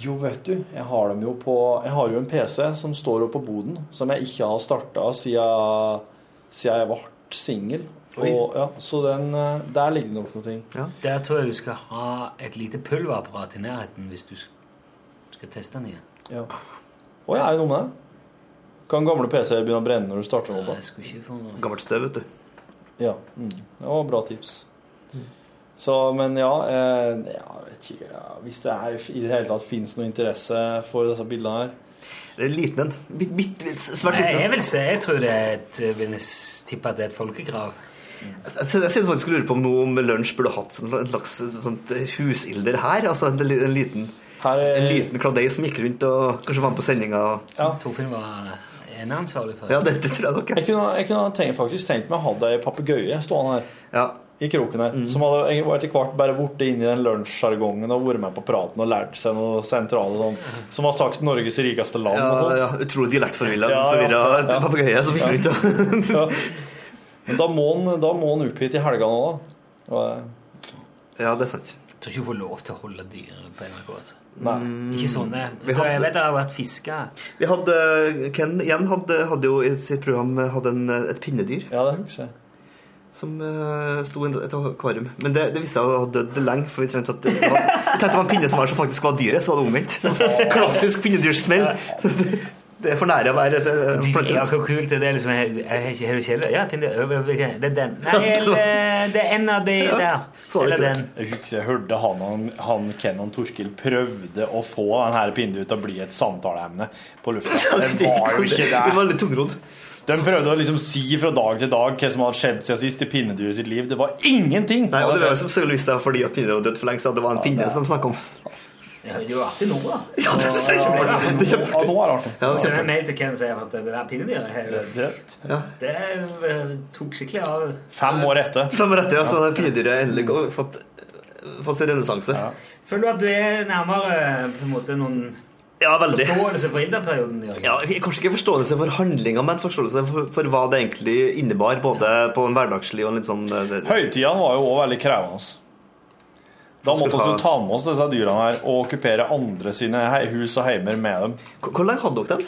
Jo, vet du, jeg har dem jo på Jeg har jo en PC som står oppe på boden, som jeg ikke har starta siden, siden jeg ble singel. Og, ja, så den, eh, der ligger det nok noe ting. Der tror jeg du skal ha et lite pulverapparat i nærheten hvis du skal teste den igjen. Ja. Å, jeg er det noe med det? Kan gamle PC-er begynne å brenne når du starter den opp? Gammelt støv, vet du. Ja. Mm. Det var bra tips. Så, men ja, eh, ja vet ikke ja, Hvis det er, i det hele tatt fins noe interesse for disse bildene her Det er liten en. Bitt, bitt, bitt, svært liten jeg vil se, jeg tror det er et, vil tippe at det er et folkekrav. Jeg sitter faktisk og lurer på om noe om lunsj burde hatt sånn- en slags sånt husilder her. Altså en, en liten En liten kladei som gikk rundt og kanskje var med på sendinga. Ja. Torfinn var eneansvarlig for. Ja, det, det tror jeg nok. Jeg kunne, jeg kunne tenkt, faktisk tenkt meg å ha ei papegøye stående her. I kroken her. Som hadde etter hvert bare blitt inn i den lunsjsjargongen og vært med på praten og lært seg noe sentrale sånn, Som har sagt 'Norges rikeste land' og Ja, sånn. ja, utrolig dialektforvirra Ja, ja, ja. papegøye som gikk rundt og. Men da må han, da må han opp hit i helga nå, da. Og, Ja, det er sant. Jeg tror ikke hun får lov til å holde dyr på NRK. Altså. Nei. Ikke sånne. Vi hadde- Jeg vet det har vært fiska. Vi hadde, Ken igjen hadde, hadde jo i sitt program hadde en, et pinnedyr. Ja, det husker jeg. Som uh, sto i et akvarium. Men det, det viste seg å ha dødd lenge. For vi trengte at det var, jeg tenkte det var en pinne som var, som faktisk var dyret, så var det omvendt. Klassisk pinnedyrsmell. Det er for nære å være Det et Ja, hvor kult er det? Liksom, jeg, jeg, jeg, har du kjele? Ja, pinne, det er den. Nei, eller det er en av de der. Eller den. Jeg husker jeg hørte han, han, han Torkil prøvde å få den her pinnen til å bli et samtaleemne på lufta. <laughs> Det var jo ikke Det var litt tungrodd. De prøvde å liksom si fra dag til dag hva som hadde skjedd siden sist i pinnedyret sitt liv. Det var ingenting! Nei, og det var jo sannsynligvis det fordi at pinnedyret var dødd for lenge siden. Det var en pinne som snakket om. Ja, det er jo artig nå, da. <laughs> Ja, det synes jeg er kjempeartig. Det er kjempeartig. Ja, nå er det artig. Ja, Så en mail til Ken sier at det der pinnedyret her, Det- det eh, tok skikkelig av. Fem år etter. Fem år etter, ja, så har pinnedyret endelig fått, fått sin renessanse. Føler du at du er nærmere på en måte noen Ja, veldig. forståelse for Ilda-perioden? Ja, kanskje ikke forståelse for handlinga, men forståelse for, for hva det egentlig innebar. Både på en hverdagslig og en litt sånn eh, Høytidene var jo òg veldig krevende. Da måtte vi ha- ta med oss disse dyrene her og okkupere andre sine hus og heimer med dem. Hvor lenge hadde dere dem?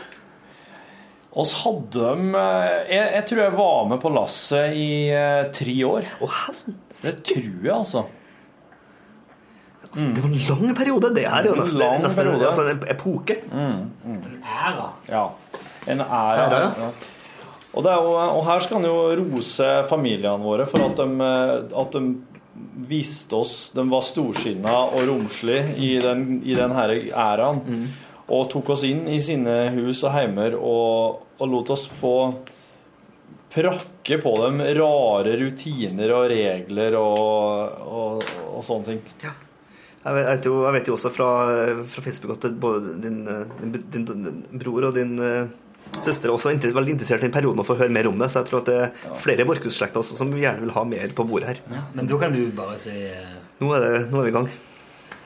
oss hadde dem eh, jeg, jeg tror jeg var med på lasset i eh, tre år. Å. Det tror jeg, altså. Det var en lang periode. Det her er jo En nesten, lang nesten periode. altså, en epoke. Æra. Ja. En æra. Æra, ja. Og, det er jo, og her skal han jo rose familiene våre for at de, at de viste oss De var storsinna og romslige i den, i den her æraen. Og tok oss inn i sine hus og heimer og, og lot oss få prakke på dem rare rutiner og regler og, og, og sånne ting. Vet, jeg vet, jo, jeg vet jo også fra, fra Facebook at både din, eh, din, din bror og din eh, søster er også veldig interessert i den perioden å få høre mer om det. Så jeg tror at det er flere Borchhus-slekter som gjerne vil ha mer på bordet her. Ja, men da kan du bare si eh, Nå er, det, nå er vi i gang.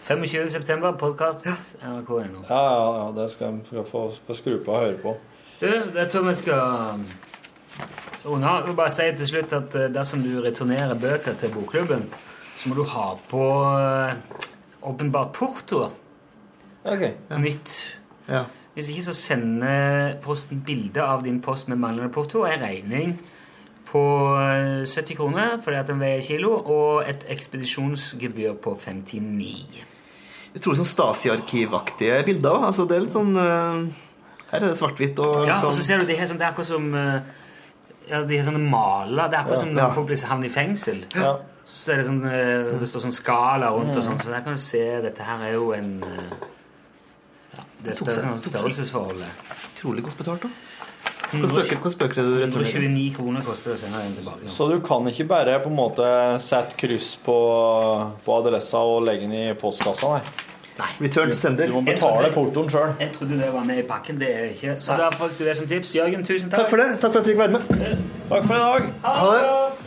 25. september, podkast nrk.no. Ja, ja, ja, det skal jeg få, få skru på og høre på. Du, jeg tror vi skal runde av. Bare si til slutt at dersom du returnerer bøker til bokklubben, så må du ha på åpenbart porto. Ok. Nytt. Ja. Hvis ikke så sender Posten bilde av din post med manglende porto og en regning på eh, 70 kroner fordi at den veier kilo, og et ekspedisjonsgebyr på 59. Utrolig sånn Stasi-arkivaktige bilder. Altså, det er litt sånn eh, Her er det svart-hvitt og Ja, og sånn så ser du det her sånn, det er akkurat som eh, ja, de har sånne maler. Det er akkurat som når Ja. folk blir havner i fengsel. Ja. Så det, er liksom, det står sånn skala rundt og sånn, så der kan du se Dette her er jo en eh, ja, Det er sånn størrelsesforholdet. utrolig godt betalt. da. Hvilke spøker hvilke bøker er det du returnerer? 129 kroner koster det å sende den tilbake. Så du kan ikke bare på en måte sette kryss på, på adressa og legge den i postkassa, nei? Return to sender. Du må betale portoen sjøl. Jeg trodde det var med i pakken. Det er det ikke. Så da fikk du det som tips. Jørgen, tusen takk. Takk for det. Takk for at du fikk være med. Takk for i dag. Ha det.